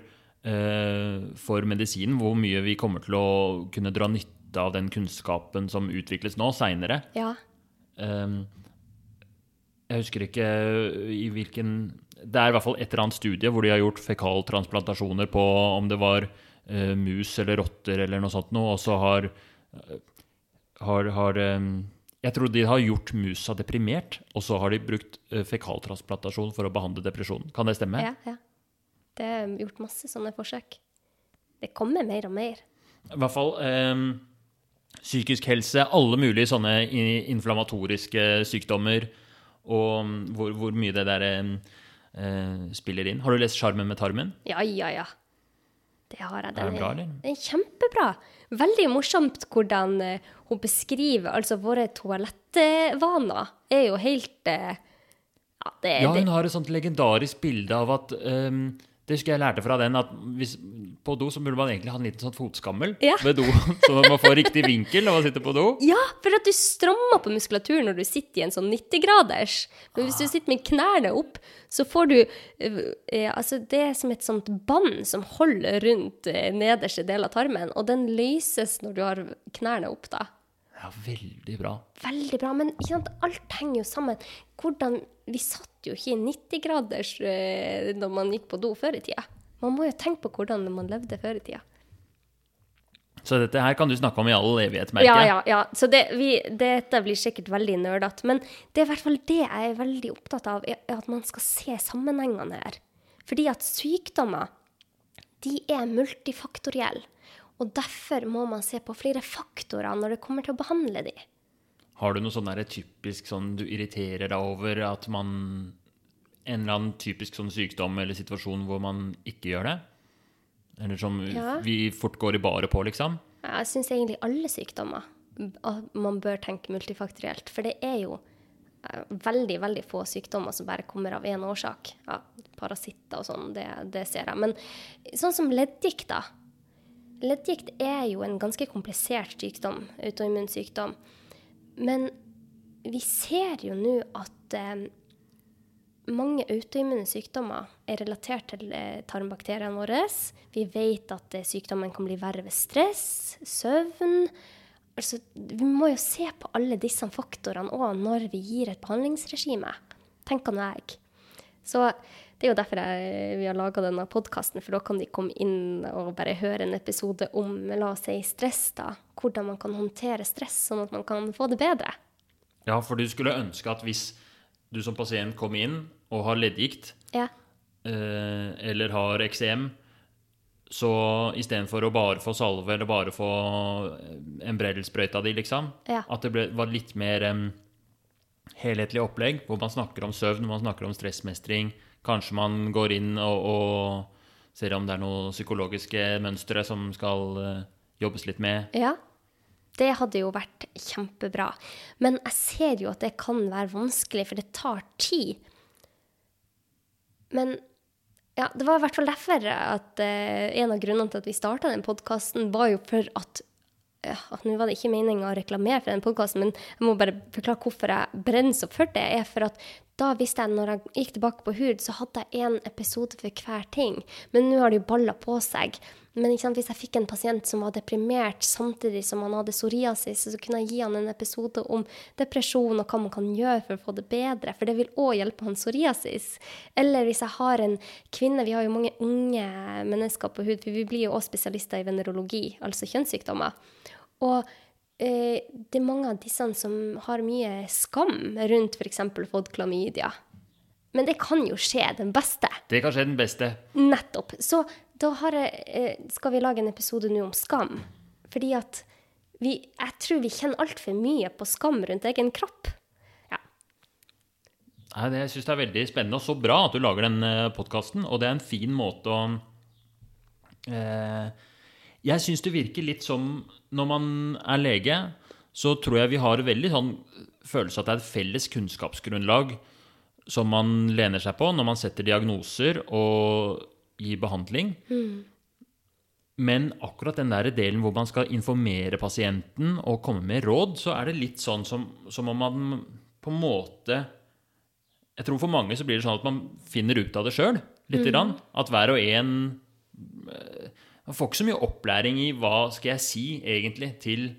eh, for medisinen. Hvor mye vi kommer til å kunne dra nytte av den kunnskapen som utvikles nå, seinere. Ja. Um, jeg husker ikke i hvilken Det er i hvert fall et eller annet studie hvor de har gjort fekaltransplantasjoner på om det var eh, mus eller rotter eller noe sånt noe, og så har, eh, har, har um, Jeg tror de har gjort musa deprimert, og så har de brukt eh, fekaltransplantasjon for å behandle depresjonen. Kan det stemme? ja, ja. Det er gjort masse sånne forsøk. Det kommer mer og mer. I hvert fall um, psykisk helse, alle mulige sånne inflammatoriske sykdommer, og um, hvor, hvor mye det der um, eh, spiller inn. Har du lest 'Sjarmen med tarmen'? Ja, ja, ja. Det har jeg. Er den bra, eller? Den er kjempebra. Veldig morsomt hvordan eh, hun beskriver Altså, våre toalettvaner er jo helt eh, Ja, det, Ja, hun har et sånt legendarisk bilde av at um, Det husker jeg lærte fra den, at hvis, på do så burde man egentlig ha en liten sånn fotskammel Ja. ved do, så man får riktig vinkel når man sitter på do. Ja, for at du strammer på muskulaturen når du sitter i en sånn 90-graders. Men hvis du sitter med knærne opp, så får du eh, eh, Altså, det er som et sånt bånd som holder rundt eh, nederste del av tarmen, og den løses når du har knærne opp, da. Ja, veldig bra. Veldig bra, men sant, alt henger jo sammen. Hvordan, vi satt jo ikke i 90-graders eh, når man gikk på do før i tida. Man må jo tenke på hvordan man levde før i tida. Så dette her kan du snakke om i all evighet, merker Ja, jeg. ja, ja. Så det, vi, dette blir sikkert veldig nerdete. Men det er i hvert fall det jeg er veldig opptatt av, er at man skal se sammenhengene her. Fordi at sykdommer, de er multifaktorielle. Og derfor må man se på flere faktorer når det kommer til å behandle de. Har du noe sånn der typisk sånn du irriterer deg over at man En eller annen typisk sånn sykdom eller situasjon hvor man ikke gjør det? Eller som Ja. vi fort går i baret på, liksom? Jeg syns egentlig alle sykdommer man bør tenke multifaktorielt. For det er jo eh, veldig, veldig få sykdommer som bare kommer av én årsak. Ja, parasitter og sånn, det, det ser jeg. Men sånn som leddgikt, da. Leddgikt er jo en ganske komplisert sykdom, autoimmun sykdom. Men vi ser jo nå at eh, mange autoimmune sykdommer er relatert til eh, tarmbakteriene våre. Vi vet at eh, sykdommen kan bli verre ved stress, søvn. Altså, vi må jo se på alle disse faktorene òg når vi gir et behandlingsregime, tenker nå jeg. Så det er jo derfor jeg, vi har laga denne podkasten, for da kan de komme inn og bare høre en episode om la oss si stress, da. Hvordan man kan håndtere stress, sånn at man kan få det bedre. Ja, for du skulle ønske at hvis du som pasient kom inn og har leddgikt, Ja. eh, eller har eksem, så istedenfor å bare få salve eller bare få en brellsprøyta di, liksom, Ja. at det ble, var litt mer um, helhetlig opplegg, hvor man snakker om søvn, man snakker om stressmestring, kanskje man går inn og, og ser om det er noen psykologiske mønstre som skal eh, jobbes litt med. Ja, det hadde jo vært kjempebra. Men jeg ser jo at det kan være vanskelig, for det tar tid. Men ja, det var i hvert fall derfor at eh, en av grunnene til at vi starta den podkasten, var jo for at ja, Nå var det ikke meninga å reklamere for den podkasten, men jeg må bare forklare hvorfor jeg brenner så for det. er for at da visste jeg, når jeg gikk tilbake på Hud, så hadde jeg én episode for hver ting. Men nå har det jo balla på seg. Men sant, hvis jeg fikk en pasient som var deprimert samtidig som han hadde psoriasis, så kunne jeg gi han en episode om depresjon og hva man kan gjøre for å få det bedre. For det vil òg hjelpe han psoriasis. Eller hvis jeg har en kvinne Vi har jo mange unge mennesker på hud, for vi blir jo òg spesialister i venerologi, altså kjønnssykdommer. Og det er mange av disse som har mye skam rundt f.eks. fått klamydia. Men det kan jo skje, den beste. Det kan skje den beste. Nettopp. Så da har jeg, eh, skal vi lage en episode nå om skam. Fordi at vi, jeg tror vi kjenner altfor mye på skam rundt egen kropp. Ja. Nei, det, jeg syns det er veldig spennende og så bra at du lager den podkasten. Og det er en fin måte å eh, Jeg syns det virker litt som når man er lege, så tror jeg vi har veldig sånn følelse at det er et felles kunnskapsgrunnlag som man lener seg på når man setter diagnoser og gir behandling. Men akkurat den der delen hvor man skal informere pasienten og komme med råd, så er det litt sånn som, som om man på en måte Jeg tror for mange så blir det sånn at man finner ut av det sjøl, lite grann. At hver og en Man får ikke så mye opplæring i hva skal jeg si egentlig til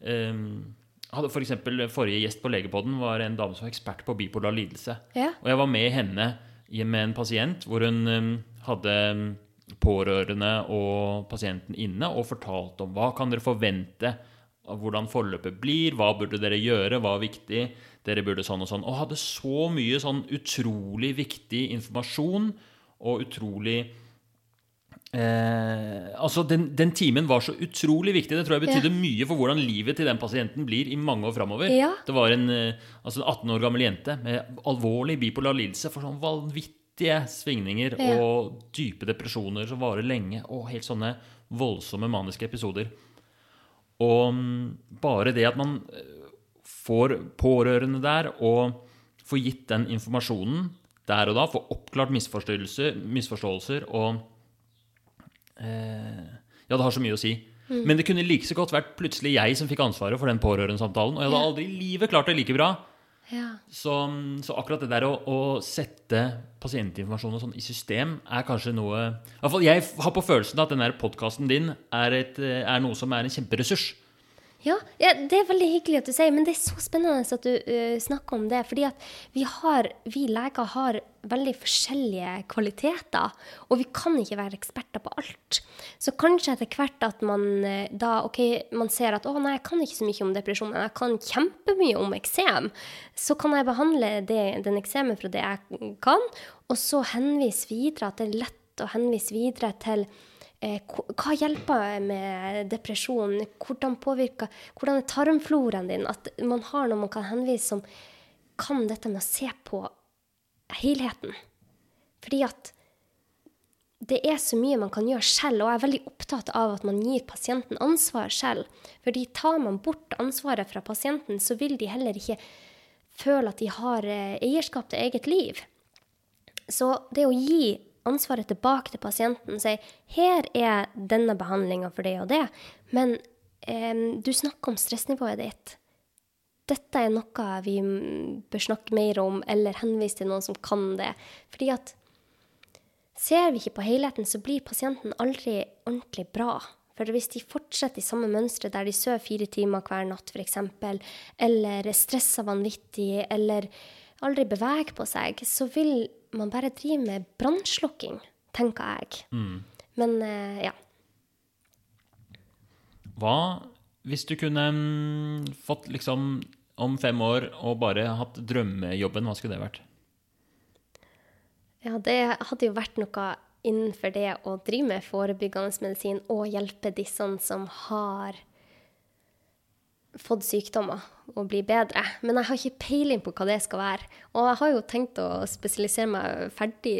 um, hadde for eksempel, Forrige gjest på Legepodden var en dame som var ekspert på bipolar lidelse. Ja. Og jeg var med henne med en pasient hvor hun um, hadde um, pårørende og pasienten inne og fortalte om hva kan dere forvente av hvordan forløpet blir, hva burde dere gjøre, hva er viktig, dere burde sånn og sånn. Og hadde så mye sånn utrolig viktig informasjon og utrolig Eh, altså den, den timen var så utrolig viktig. Det tror jeg betydde mye for hvordan livet til den pasienten blir i mange år framover. Ja. Det var en eh, altså en 18 år gammel jente med alvorlig bipolar lidelse for sånn vanvittige svingninger Ja. og dype depresjoner som varer lenge, og helt sånne voldsomme maniske episoder. Og mm, bare det at man eh, får pårørende der og får gitt den informasjonen der og da, får oppklart misforståelser, misforståelser og Ja, det har så mye å si. Men det kunne like så godt vært plutselig jeg som fikk ansvaret for den pårørendesamtalen. Og jeg hadde Ja. aldri i livet klart det like bra. Ja. Så, så akkurat det der å, å sette pasientinformasjon sånn i system er kanskje noe i hvert fall Jeg har på følelsen at den der podkasten din er, et, er noe som er en kjemperessurs. Ja, ja, det er veldig hyggelig at du sier, men det er så spennende at du uh, snakker om det. Fordi at vi, har, vi leger har veldig forskjellige kvaliteter, og vi kan ikke være eksperter på alt. Så kanskje etter hvert at man uh, da ok, man ser at å nei, jeg kan ikke så mye om depresjon, men jeg kan kjempemye om eksem. Så kan jeg behandle det, den eksemen fra det jeg kan, og så henvise videre at det er lett å henvise videre til hva hjelper med depresjon? Hvordan påvirker Hvordan er tarmfloraen din? At man har noe man kan henvise som kan dette med å se på helheten. Fordi at det er så mye man kan gjøre selv, og jeg er veldig opptatt av at man gir pasienten ansvar selv. Fordi tar man bort ansvaret fra pasienten, så vil de heller ikke føle at de har eierskap til eget liv. Så det å gi ansvaret tilbake til pasienten. og Si her er denne behandlinga for det og det, men eh, du snakker om stressnivået ditt. Dette er noe vi bør snakke mer om, eller henvise til noen som kan det. Fordi at ser vi ikke på helheten, så blir pasienten aldri ordentlig bra. For hvis de fortsetter i samme mønstre der de sover fire timer hver natt f.eks., eller stresser vanvittig, eller aldri beveger på seg, så vil man bare driver med brannslukking, tenker jeg. Mm. Men uh, ja. Hva hvis du kunne um, fått liksom om fem år og bare hatt drømmejobben, hva skulle det vært? Ja, det hadde jo vært noe innenfor det å drive med forebyggende medisin og hjelpe disse som har fått sykdommer og bli bedre. Men jeg har ikke peiling på hva det skal være. Og jeg har jo tenkt å spesialisere meg ferdig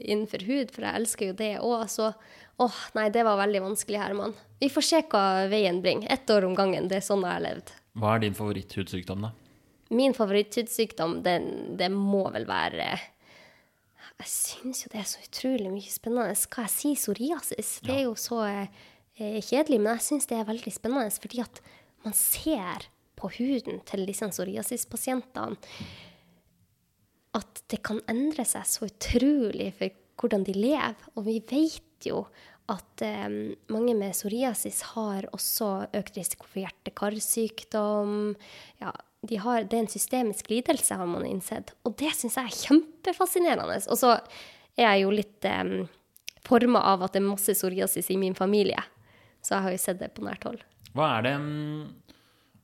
innenfor hud, for jeg elsker jo det òg. Så åh, nei, det var veldig vanskelig, Herman. Vi får se hva veien bringer. Ett år om gangen. Det er sånn jeg har levd. Hva er din favoritthudsykdom, da? Min favoritthudsykdom, det, det må vel være Jeg syns jo det er så utrolig mye spennende. Skal jeg si psoriasis? Det er jo så eh, kjedelig, men jeg syns det er veldig spennende fordi at man ser på huden til disse psoriasispasientene at det kan endre seg så utrolig for hvordan de lever. Og vi vet jo at eh, mange med psoriasis har også økt risiko for hjerte-karsykdom. Ja, de det er en systemisk lidelse, har man innsett. Og det syns jeg er kjempefascinerende. Og så er jeg jo litt eh, forma av at det er masse psoriasis i min familie. Så jeg har jo sett det på nært hold. Hva er det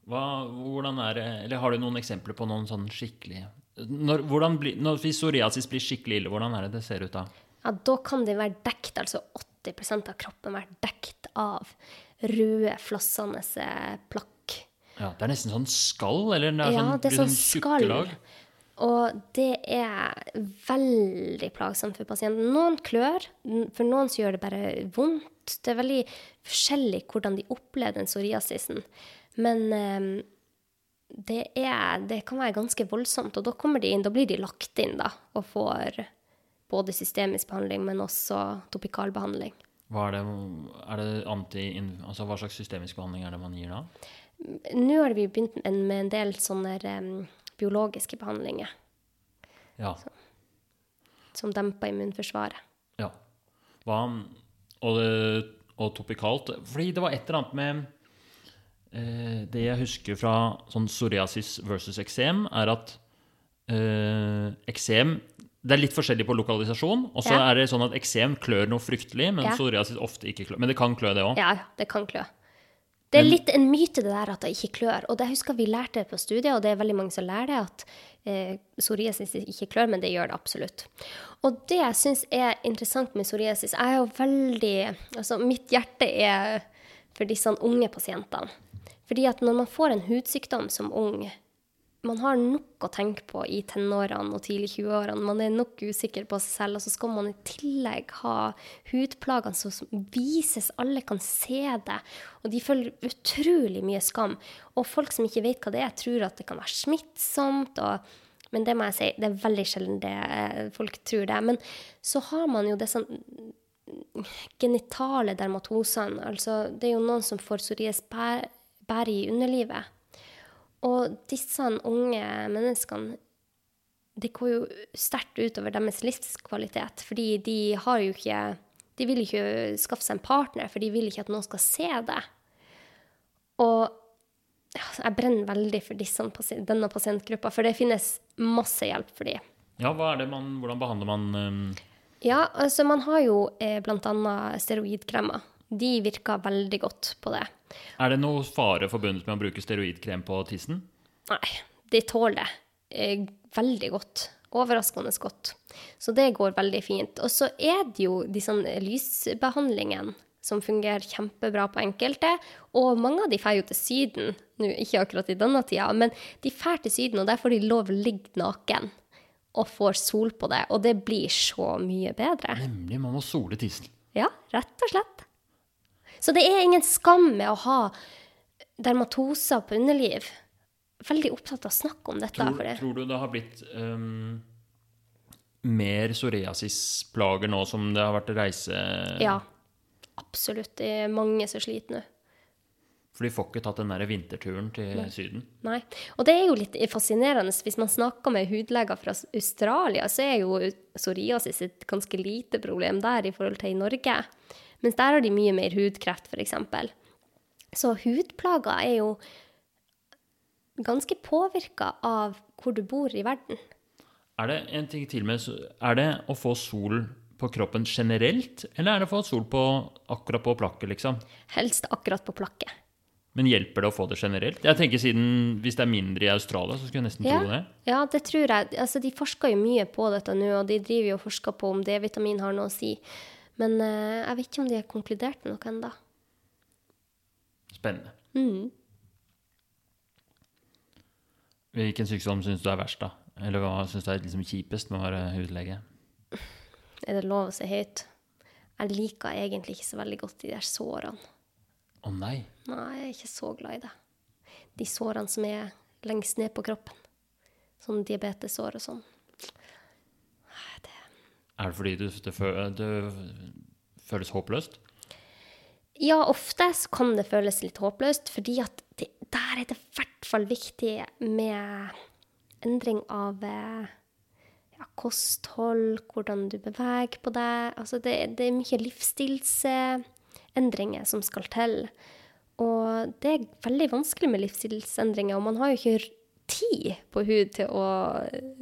hva, Hvordan er det Eller har du noen eksempler på noen sånn skikkelig når, bli, når psoriasis blir skikkelig ille, hvordan er det det ser ut da? Ja, da kan det være dekt, altså 80% av kroppen være dekt av røde, flassende plakk. Ja, Det er nesten sånn skall? Eller det er Ja, sånn, det er sånn tjukke skall. Og det er veldig plagsomt for pasienten. Noen klør, for noen så gjør det bare vondt. Det er veldig forskjellig hvordan de opplever den psoriasisen. Men eh, det, er, det kan være ganske voldsomt, og da kommer de inn, da blir de lagt inn da, og får både systemisk behandling, men også topikalbehandling. Hva det, det anti, altså Hva slags systemisk behandling er det man gir da? Nå har vi begynt med en del sånne um, biologiske behandlinger Ja. som demper immunforsvaret. ja. Hva, og, og topikalt Fordi det var et eller annet med eh, Det jeg husker fra sånn psoriasis versus eksem, er at eh, eksem det er litt forskjellig på lokalisasjon. Og så Ja. er det sånn at eksem klør noe fryktelig, men Ja. psoriasis ofte ikke klør. Men det kan klø, det òg. Ja, det kan klø. Det er litt en myte det der at det ikke klør. Og det husker vi lærte på studiet, og det er veldig mange som lærer det, at eh, psoriasis ikke klør, men det gjør det absolutt. Og det jeg syns er interessant med psoriasis, jeg er jo veldig Altså, mitt hjerte er for disse unge pasientene. Fordi at når man får en hudsykdom som ung, man har nok å tenke på i tenårene og tidlig 20-årene. Man er nok usikker på seg selv, og så skal man i tillegg ha hudplagene som vises, alle kan se det. Og de føler utrolig mye skam. Og folk som ikke vet hva det er, tror at det kan være smittsomt. og Men det må jeg si, det er veldig sjelden det eh, folk tror det. Men så har man jo det sånn genitale dermatosene. Altså, det er jo noen som får psorias bær, bær i underlivet. Og disse unge menneskene det går jo sterkt utover deres livskvalitet. Fordi de har jo ikke De vil ikke skaffe seg en partner, for de vil ikke at noen skal se det. Og jeg brenner veldig for disse, denne pasientgruppa, for det finnes masse hjelp for dem. Ja, man, hvordan behandler man um... Ja, altså man har jo eh, bl.a. steroidkremer. De virker veldig godt på det. Er det noe fare forbundet med å bruke steroidkrem på tissen? Nei, de tåler det eh, veldig godt. Overraskende godt. Så det går veldig fint. Og så er det jo de sånn lysbehandlingene som fungerer kjempebra på enkelte. Og mange av de drar jo til Syden, nå ikke akkurat i denne tida, men de drar til Syden, og der får de lov å ligge naken og får sol på det. Og det blir så mye bedre. Nemlig, man må sole tissen. Ja, rett og slett. Så det er ingen skam med å ha dermatoser på underliv veldig opptatt av å snakke om dette. Tror, tror du det har blitt um, mer psoriasisplager nå som det har vært reise... Ja, absolutt. Det er mange som sliter nå. For de får ikke tatt den der vinterturen til Nei. Syden? Nei. Og det er jo litt fascinerende. Hvis man snakker med hudleger fra Australia, så er jo psoriasis et ganske lite problem der i forhold til i Norge. Mens der har de mye mer hudkreft, f.eks. Så hudplager er jo ganske påvirka av hvor du bor i verden. Er det en ting til med Er det å få sol på kroppen generelt, eller er det å få sol på akkurat på plakket, liksom? Helst akkurat på plakket. Men hjelper det å få det generelt? Jeg tenker siden Hvis det er mindre i Australia, så skulle jeg nesten ja, tro det. Ja, det tror jeg. Altså, de forsker jo mye på dette nå, og de driver jo og forsker på om D-vitamin har noe å si. Men uh, jeg vet ikke om de har konkludert med noe ennå. Spennende. Mm. Hvilken sykdom syns du er verst, da? Eller hva syns du er liksom kjipest med å være hudlege? Er det lov å si høyt? Jeg liker egentlig ikke så veldig godt de der sårene. Å nei? Nei, jeg er ikke så glad i det. De sårene som er lengst ned på kroppen. Sånn diabetesår og sånn. Er det fordi du, det, det føles håpløst? Ja, ofte så kan det føles litt håpløst, fordi at det, der er det i hvert fall viktig med endring av eh, ja, kosthold, hvordan du beveger på deg. Altså det, det er mye livsstilsendringer som skal til. Og det er veldig vanskelig med livsstilsendringer, og man har jo ikke tid på hud til å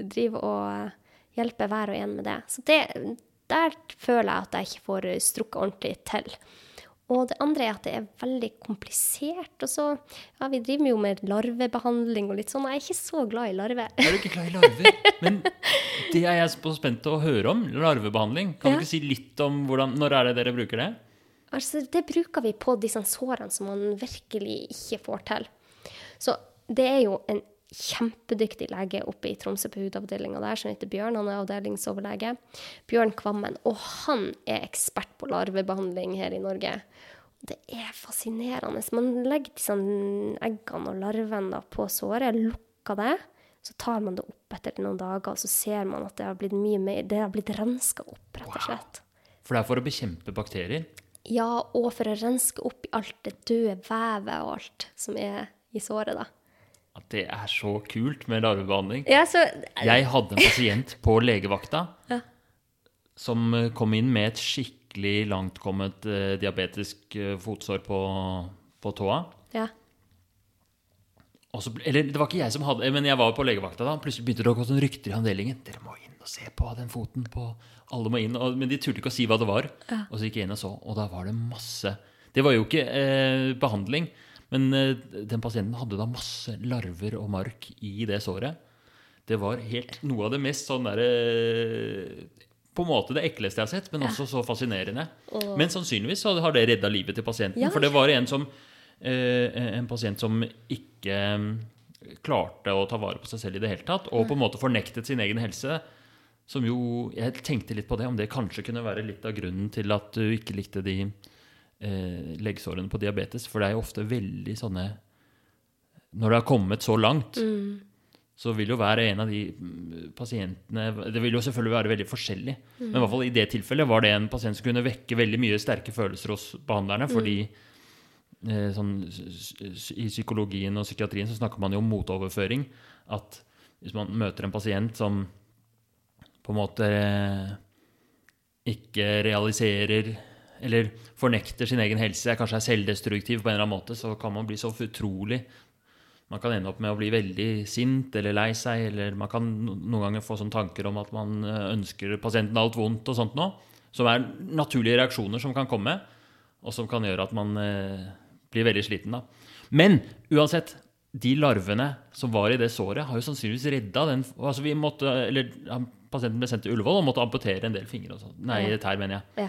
drive og hjelpe hver og en med det. Så det, der føler jeg at jeg ikke får strukket ordentlig til. Og det andre er at det er veldig komplisert. Og så, ja, Vi driver jo med larvebehandling og litt sånn. Jeg er ikke så glad i larver. Er du ikke glad i larver? Men det er jeg så spent til å høre om. Larvebehandling. Kan ja. du ikke si litt om hvordan, når er det dere bruker det? Altså, Det bruker vi på disse sårene som man virkelig ikke får til. Så det er jo en kjempedyktig lege oppe i Tromsø på hudavdelinga der, som heter Bjørn. Han er avdelingsoverlege. Bjørn Kvammen. Og han er ekspert på larvebehandling her i Norge. Det er fascinerende. Man legger disse eggene og larvene på såret, lukker det. Så tar man det opp etter noen dager, og så ser man at det har blitt mye mer, det har blitt renska opp, rett og slett. Wow. For det er for å bekjempe bakterier? Ja, og for å renske opp i alt det døde vevet og alt som er i såret, da. At det er så kult med larvebehandling. Ja, så... Jeg hadde en pasient på legevakta ja. som kom inn med et skikkelig langtkommet eh, diabetisk eh, fotsår på, på tåa. Ja. Så, eller det var ikke jeg som hadde Men jeg var på legevakta da. Plutselig begynte det å gå sånn rykter i avdelingen. Dere må inn og se på den foten. på Alle må inn. Og, men de turte ikke å si hva det var. Og så gikk jeg inn og så, og da var det masse Det var jo ikke eh, behandling, men eh, den pasienten hadde da masse larver og mark i det såret. Det var helt noe av det mest sånn derre eh, på en måte det ekleste jeg har sett, men også så fascinerende. Men sannsynligvis så har det redda livet til pasienten. For det var en, som, eh, en pasient som ikke mm, klarte å ta vare på seg selv i det hele tatt, og på en måte fornektet sin egen helse. Som jo Jeg tenkte litt på det, om det kanskje kunne være litt av grunnen til at du ikke likte de eh, leggsårene på diabetes. For det er jo ofte veldig sånne Når det har kommet så langt, mm. så vil jo hver en av de mm, pasientene Det vil jo selvfølgelig være veldig forskjellig. Men i hvert fall i det tilfellet var det en pasient som kunne vekke veldig mye sterke følelser hos behandlerne. fordi eh, sånn, I psykologien og psykiatrien så snakker man jo om motoverføring. At hvis man møter en pasient som på en måte eh, ikke realiserer eller fornekter sin egen helse, kanskje er selvdestruktiv på en eller annen måte, så kan man bli så utrolig Man kan ende opp med å bli veldig sint eller lei seg, eller man kan noen ganger få sånne tanker om at man eh, ønsker pasienten alt vondt og sånt noe, som er naturlige reaksjoner som kan komme, og som kan gjøre at man eh, blir veldig sliten. da. Men uansett, de larvene som var i det såret, har jo sannsynligvis redda den altså vi måtte, eller Pasienten ble sendt til Ullevål og måtte amputere en del fingre. og sånt. Nei, Ja. tær, mener jeg. Ja.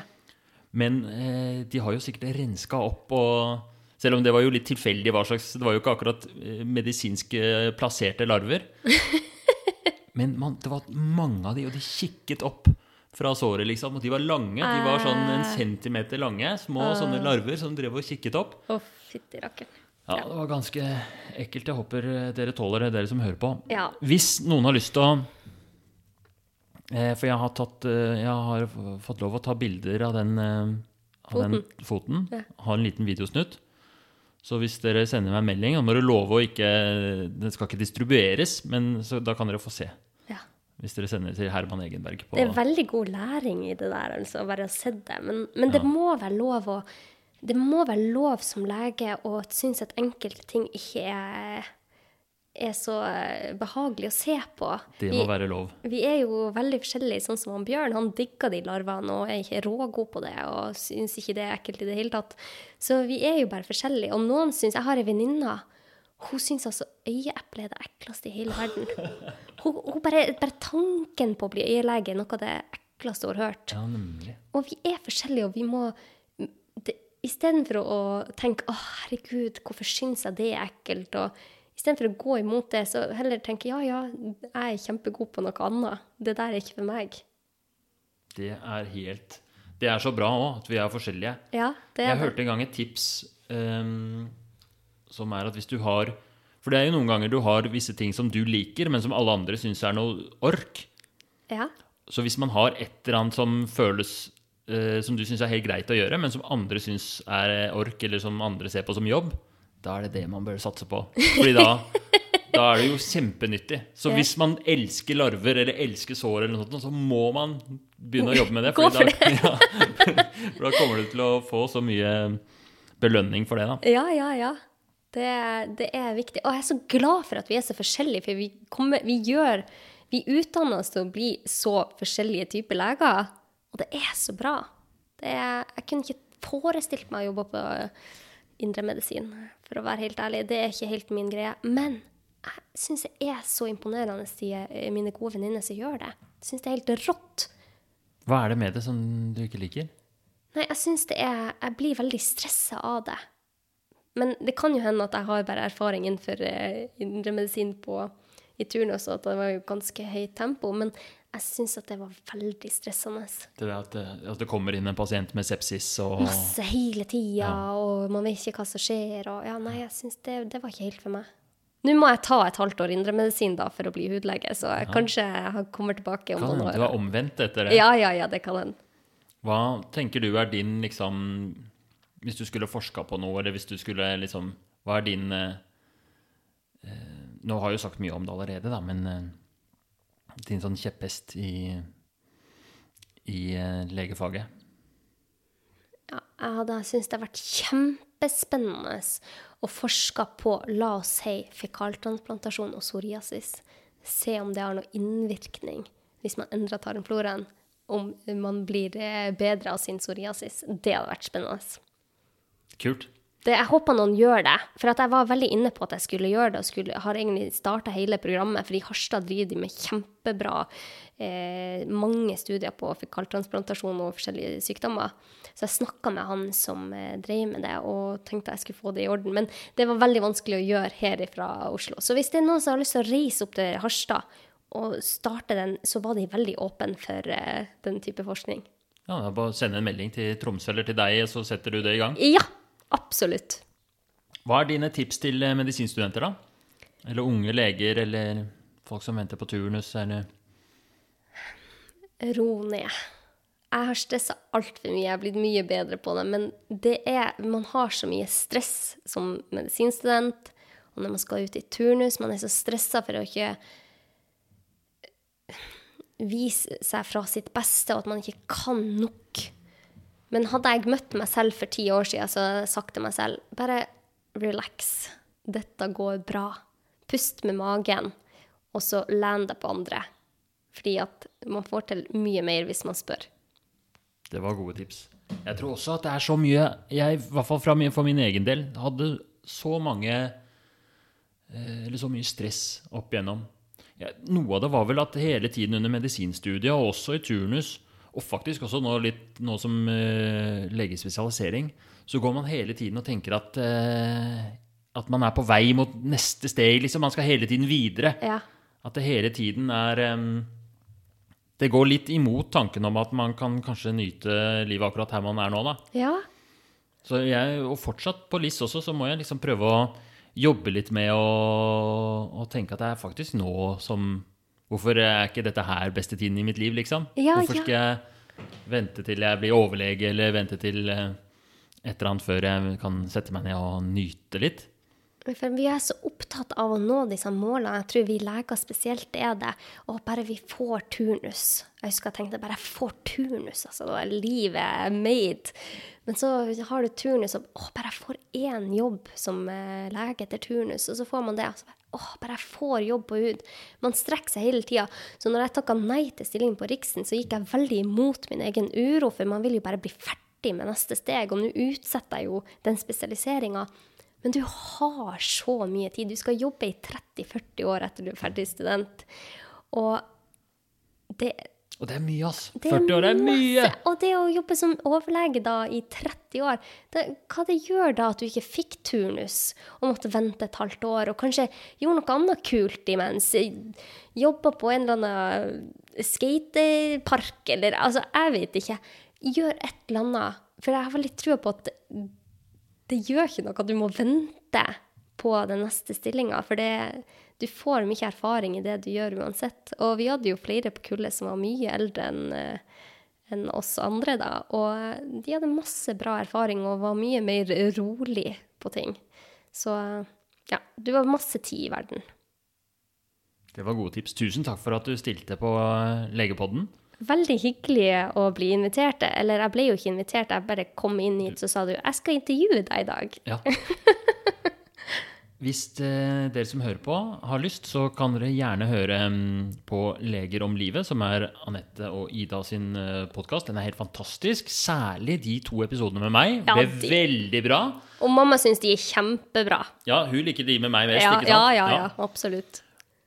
Men eh, de har jo sikkert renska opp og Selv om det var jo litt tilfeldig hva slags Det var jo ikke akkurat eh, medisinsk eh, plasserte larver. Men man, det var mange av de, og de kikket opp fra såret, liksom. Og de var lange. De var sånn en centimeter lange. Små sånne larver som drev og kikket opp. Å, fytti rakken. Ja, det var ganske ekkelt. Jeg håper eh, dere tåler det, dere som hører på. Ja. Hvis noen har lyst til å For jeg har, tatt, eh, jeg har fått lov å ta bilder av den, eh, av den foten. Ja. Ha en liten videosnutt. Så hvis dere sender meg en melding, da må dere love å ikke Den skal ikke distribueres, men så, da kan dere få se. ja. Hvis dere sender til Herman Egenberg på Det er veldig god læring i det der, altså, bare å se det. Men, men det må være lov å Det må være lov som lege å synes at enkelte ting ikke er, er så eh, behagelig å se på. Det Vi- må være lov. Vi er jo veldig forskjellige, sånn som han Bjørn. Han digger de larvene og er ikke rågod på det og syns ikke det er ekkelt i det hele tatt. Så vi er jo bare forskjellige. Og noen syns Jeg har ei venninne. Hun syns altså øyeeple er det ekleste i hele verden. Hun, hun bare, bare tanken på å bli øyelege er noe av det ekleste hun har hørt. Ja, nemlig. Og vi er forskjellige, og vi må Istedenfor å tenke 'Å, herregud, hvorfor syns jeg det er ekkelt?' og Istedenfor å gå imot det, så heller tenke 'Ja, ja, jeg er kjempegod på noe annet. Det der er ikke for meg'. Det er helt Det er så bra òg, at vi er forskjellige. Ja, det Jeg er det. hørte en gang et tips um, som er at hvis du har For det er jo noen ganger du har visse ting som du liker, men som alle andre syns er noe ork. Ja. Så hvis man har et eller annet som føles eh, som du syns er helt greit å gjøre, men som andre syns er ork, eller som andre ser på som jobb, da er det det man bør satse på. Fordi da, da er det jo kjempenyttig. Så Ja. hvis man elsker larver eller elsker sår, eller noe sånt, så må man begynne å jobbe med det. Fordi da, ja, for da kommer du til å få så mye belønning for det. da. Ja, ja, ja. Det, det er viktig. Og jeg er så glad for at vi er så forskjellige, for vi, kommer, vi gjør Vi utdanner oss til å bli så forskjellige typer leger, og det er så bra. Det er, jeg kunne ikke forestilt meg å jobbe på indremedisin, for å være helt ærlig. Det er ikke helt min greie. Men jeg syns det er så imponerende, de, mine gode venninner som gjør det. Jeg syns det er helt rått. Hva er det med det som du ikke liker? Nei, jeg syns det er Jeg blir veldig stressa av det. Men det kan jo hende at jeg har bare erfaring innenfor eh, indremedisin på i turnus, at det var jo ganske høyt tempo. Men jeg syns at det var veldig stressende. Det at, det, at det kommer inn en pasient med sepsis og Masse hele tida, og man vet ikke hva som skjer. Og ja, nei, jeg syns det, det var ikke helt for meg. Nå må jeg ta et halvt år indremedisin da, for å bli hudlege, så jeg, kanskje jeg kommer tilbake om Kan noen år. du var omvendt etter det. Ja, ja, ja, det kan hende. Hva tenker du er din liksom Hvis du skulle forska på noe, eller hvis du skulle liksom Hva er din eh, eh, Nå har jeg jo sagt mye om det allerede, da, men din sånn kjepphest i, i eh, legefaget? Ja, jeg hadde syntes det hadde vært kjempespennende å forske på, la oss si, fekaltransplantasjon og psoriasis. Se om det har noen innvirkning hvis man endrer tarmfloraen. Om man blir eh, bedre av sin psoriasis. Det hadde vært spennende. Kult. Det, jeg håper noen gjør det. For at jeg var veldig inne på at jeg skulle gjøre det, og skulle, har egentlig starta hele programmet. For i Harstad driver de med kjempebra eh, mange studier på fekaltransplantasjon og forskjellige sykdommer. Så jeg snakka med han som eh, drev med det, og tenkte jeg skulle få det i orden. Men det var veldig vanskelig å gjøre her fra Oslo. Så hvis det er noen som har lyst til å reise opp til Harstad og starte den, så var de veldig åpne for eh, den type forskning. Ja, det er Bare å sende en melding til Tromsø eller til deg, så setter du det i gang. Ja, absolutt. Hva er dine tips til eh, medisinstudenter, da? Eller unge leger, eller folk som venter på turnus, eller ro ned. Jeg har stressa altfor mye, jeg har blitt mye bedre på det. Men det er, man har så mye stress som medisinstudent, og når man skal ut i turnus, man er så stressa for å ikke vise seg fra sitt beste, og at man ikke kan nok. Men hadde jeg møtt meg selv for ti år siden, så hadde jeg sagt til meg selv bare relax. Dette går bra. Pust med magen, og så len deg på andre. Fordi at man får til mye mer hvis man spør. Det var gode tips. Jeg tror også at det er så mye Jeg, i hvert fall for min egen del, hadde så mange eh, Eller så mye stress opp igjennom. Noe av det var vel at hele tiden under medisinstudiet, og også i turnus, og faktisk også nå, litt, nå som uh, legespesialisering, så går man hele tiden og tenker at uh, at man er på vei mot neste steg. liksom. Man skal hele tiden videre. Ja. At det hele tiden er um, Det går litt imot tanken om at man kan kanskje nyte livet akkurat her man er nå, da. ja. Så jeg, og fortsatt på LIS også, så må jeg liksom prøve å jobbe litt med å, å tenke at det er faktisk nå som Hvorfor er ikke dette her beste tiden i mitt liv, liksom? Ja, Hvorfor ja. skal jeg vente til jeg blir overlege, eller vente til eh, et eller annet før jeg kan sette meg ned og nyte litt? For vi er så opptatt av å nå disse målene. Jeg tror vi leger spesielt er det. Og bare vi får turnus. Jeg husker jeg tenkte bare jeg får turnus, altså. Da er livet made. Men så har du turnus, og å, bare jeg får én jobb som eh, lege etter turnus, og så får man det. Og så bare, jeg får jobb på hud. Man strekker seg hele tida. Så når jeg takka nei til stillingen på Riksen, så gikk jeg veldig imot min egen uro, for man vil jo bare bli ferdig med neste steg. Og nå utsetter jeg jo den spesialiseringa. Men du har så mye tid. Du skal jobbe i 30-40 år etter du er ferdig student. Og det, Og det er mye, ass. det 40 år er mye! Og det å jobbe som overlege da i 30 år, det, hva det gjør da at du ikke fikk turnus og måtte vente et halvt år, og kanskje gjorde noe annet kult imens? Jobba på en eller annen skatepark, eller altså, jeg vet ikke. Gjør et eller annet. For jeg har veldig trua på at det gjør ikke noe at du må vente på den neste stillinga, for det, du får mye erfaring i det du gjør uansett. Og vi hadde jo flere på kullet som var mye eldre enn eh, enn oss andre, da. Og de hadde masse bra erfaring og var mye mer rolig på ting. Så ja, du har masse tid i verden. Det var gode tips. Tusen takk for at du stilte på eh, Legepodden. Veldig hyggelig å bli invitert. Eller jeg ble jo ikke invitert, jeg bare kom inn hit, så sa du 'jeg skal intervjue deg i dag'. Ja. Hvis eh, dere som hører på, har lyst, så kan dere gjerne høre mm, på Leger om livet, som er Anette og Ida sin uh, podkast. Den er helt fantastisk. Særlig de to episodene med meg Ja, ble de- veldig bra. Og mamma syns de er kjempebra. Ja, hun liker de med meg mest, Ja, ikke ja, sant? ja, ja, absolutt.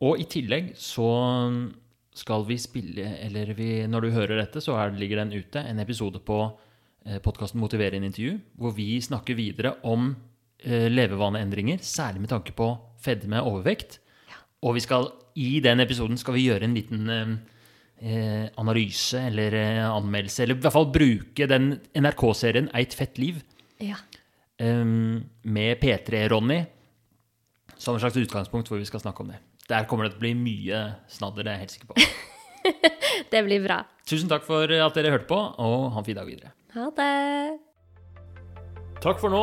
Og i tillegg så skal vi spille, eller vi, når du hører dette, så er, ligger den ute, en episode på eh, podkasten en intervju, hvor vi snakker videre om eh, levevaneendringer, særlig med tanke på fedme og overvekt. Og vi skal, i den episoden skal vi gjøre en liten eh, eh, analyse eller eh, anmeldelse, eller i hvert fall bruke den NRK-serien Eit fett liv Ja. um, med P3-Ronny som et slags utgangspunkt hvor vi skal snakke om det. Der kommer det til å bli mye snadder, det er jeg helt sikker på. Det blir bra. Tusen takk for at dere hørte på, og ha en fin dag videre. Ha det. Takk for nå.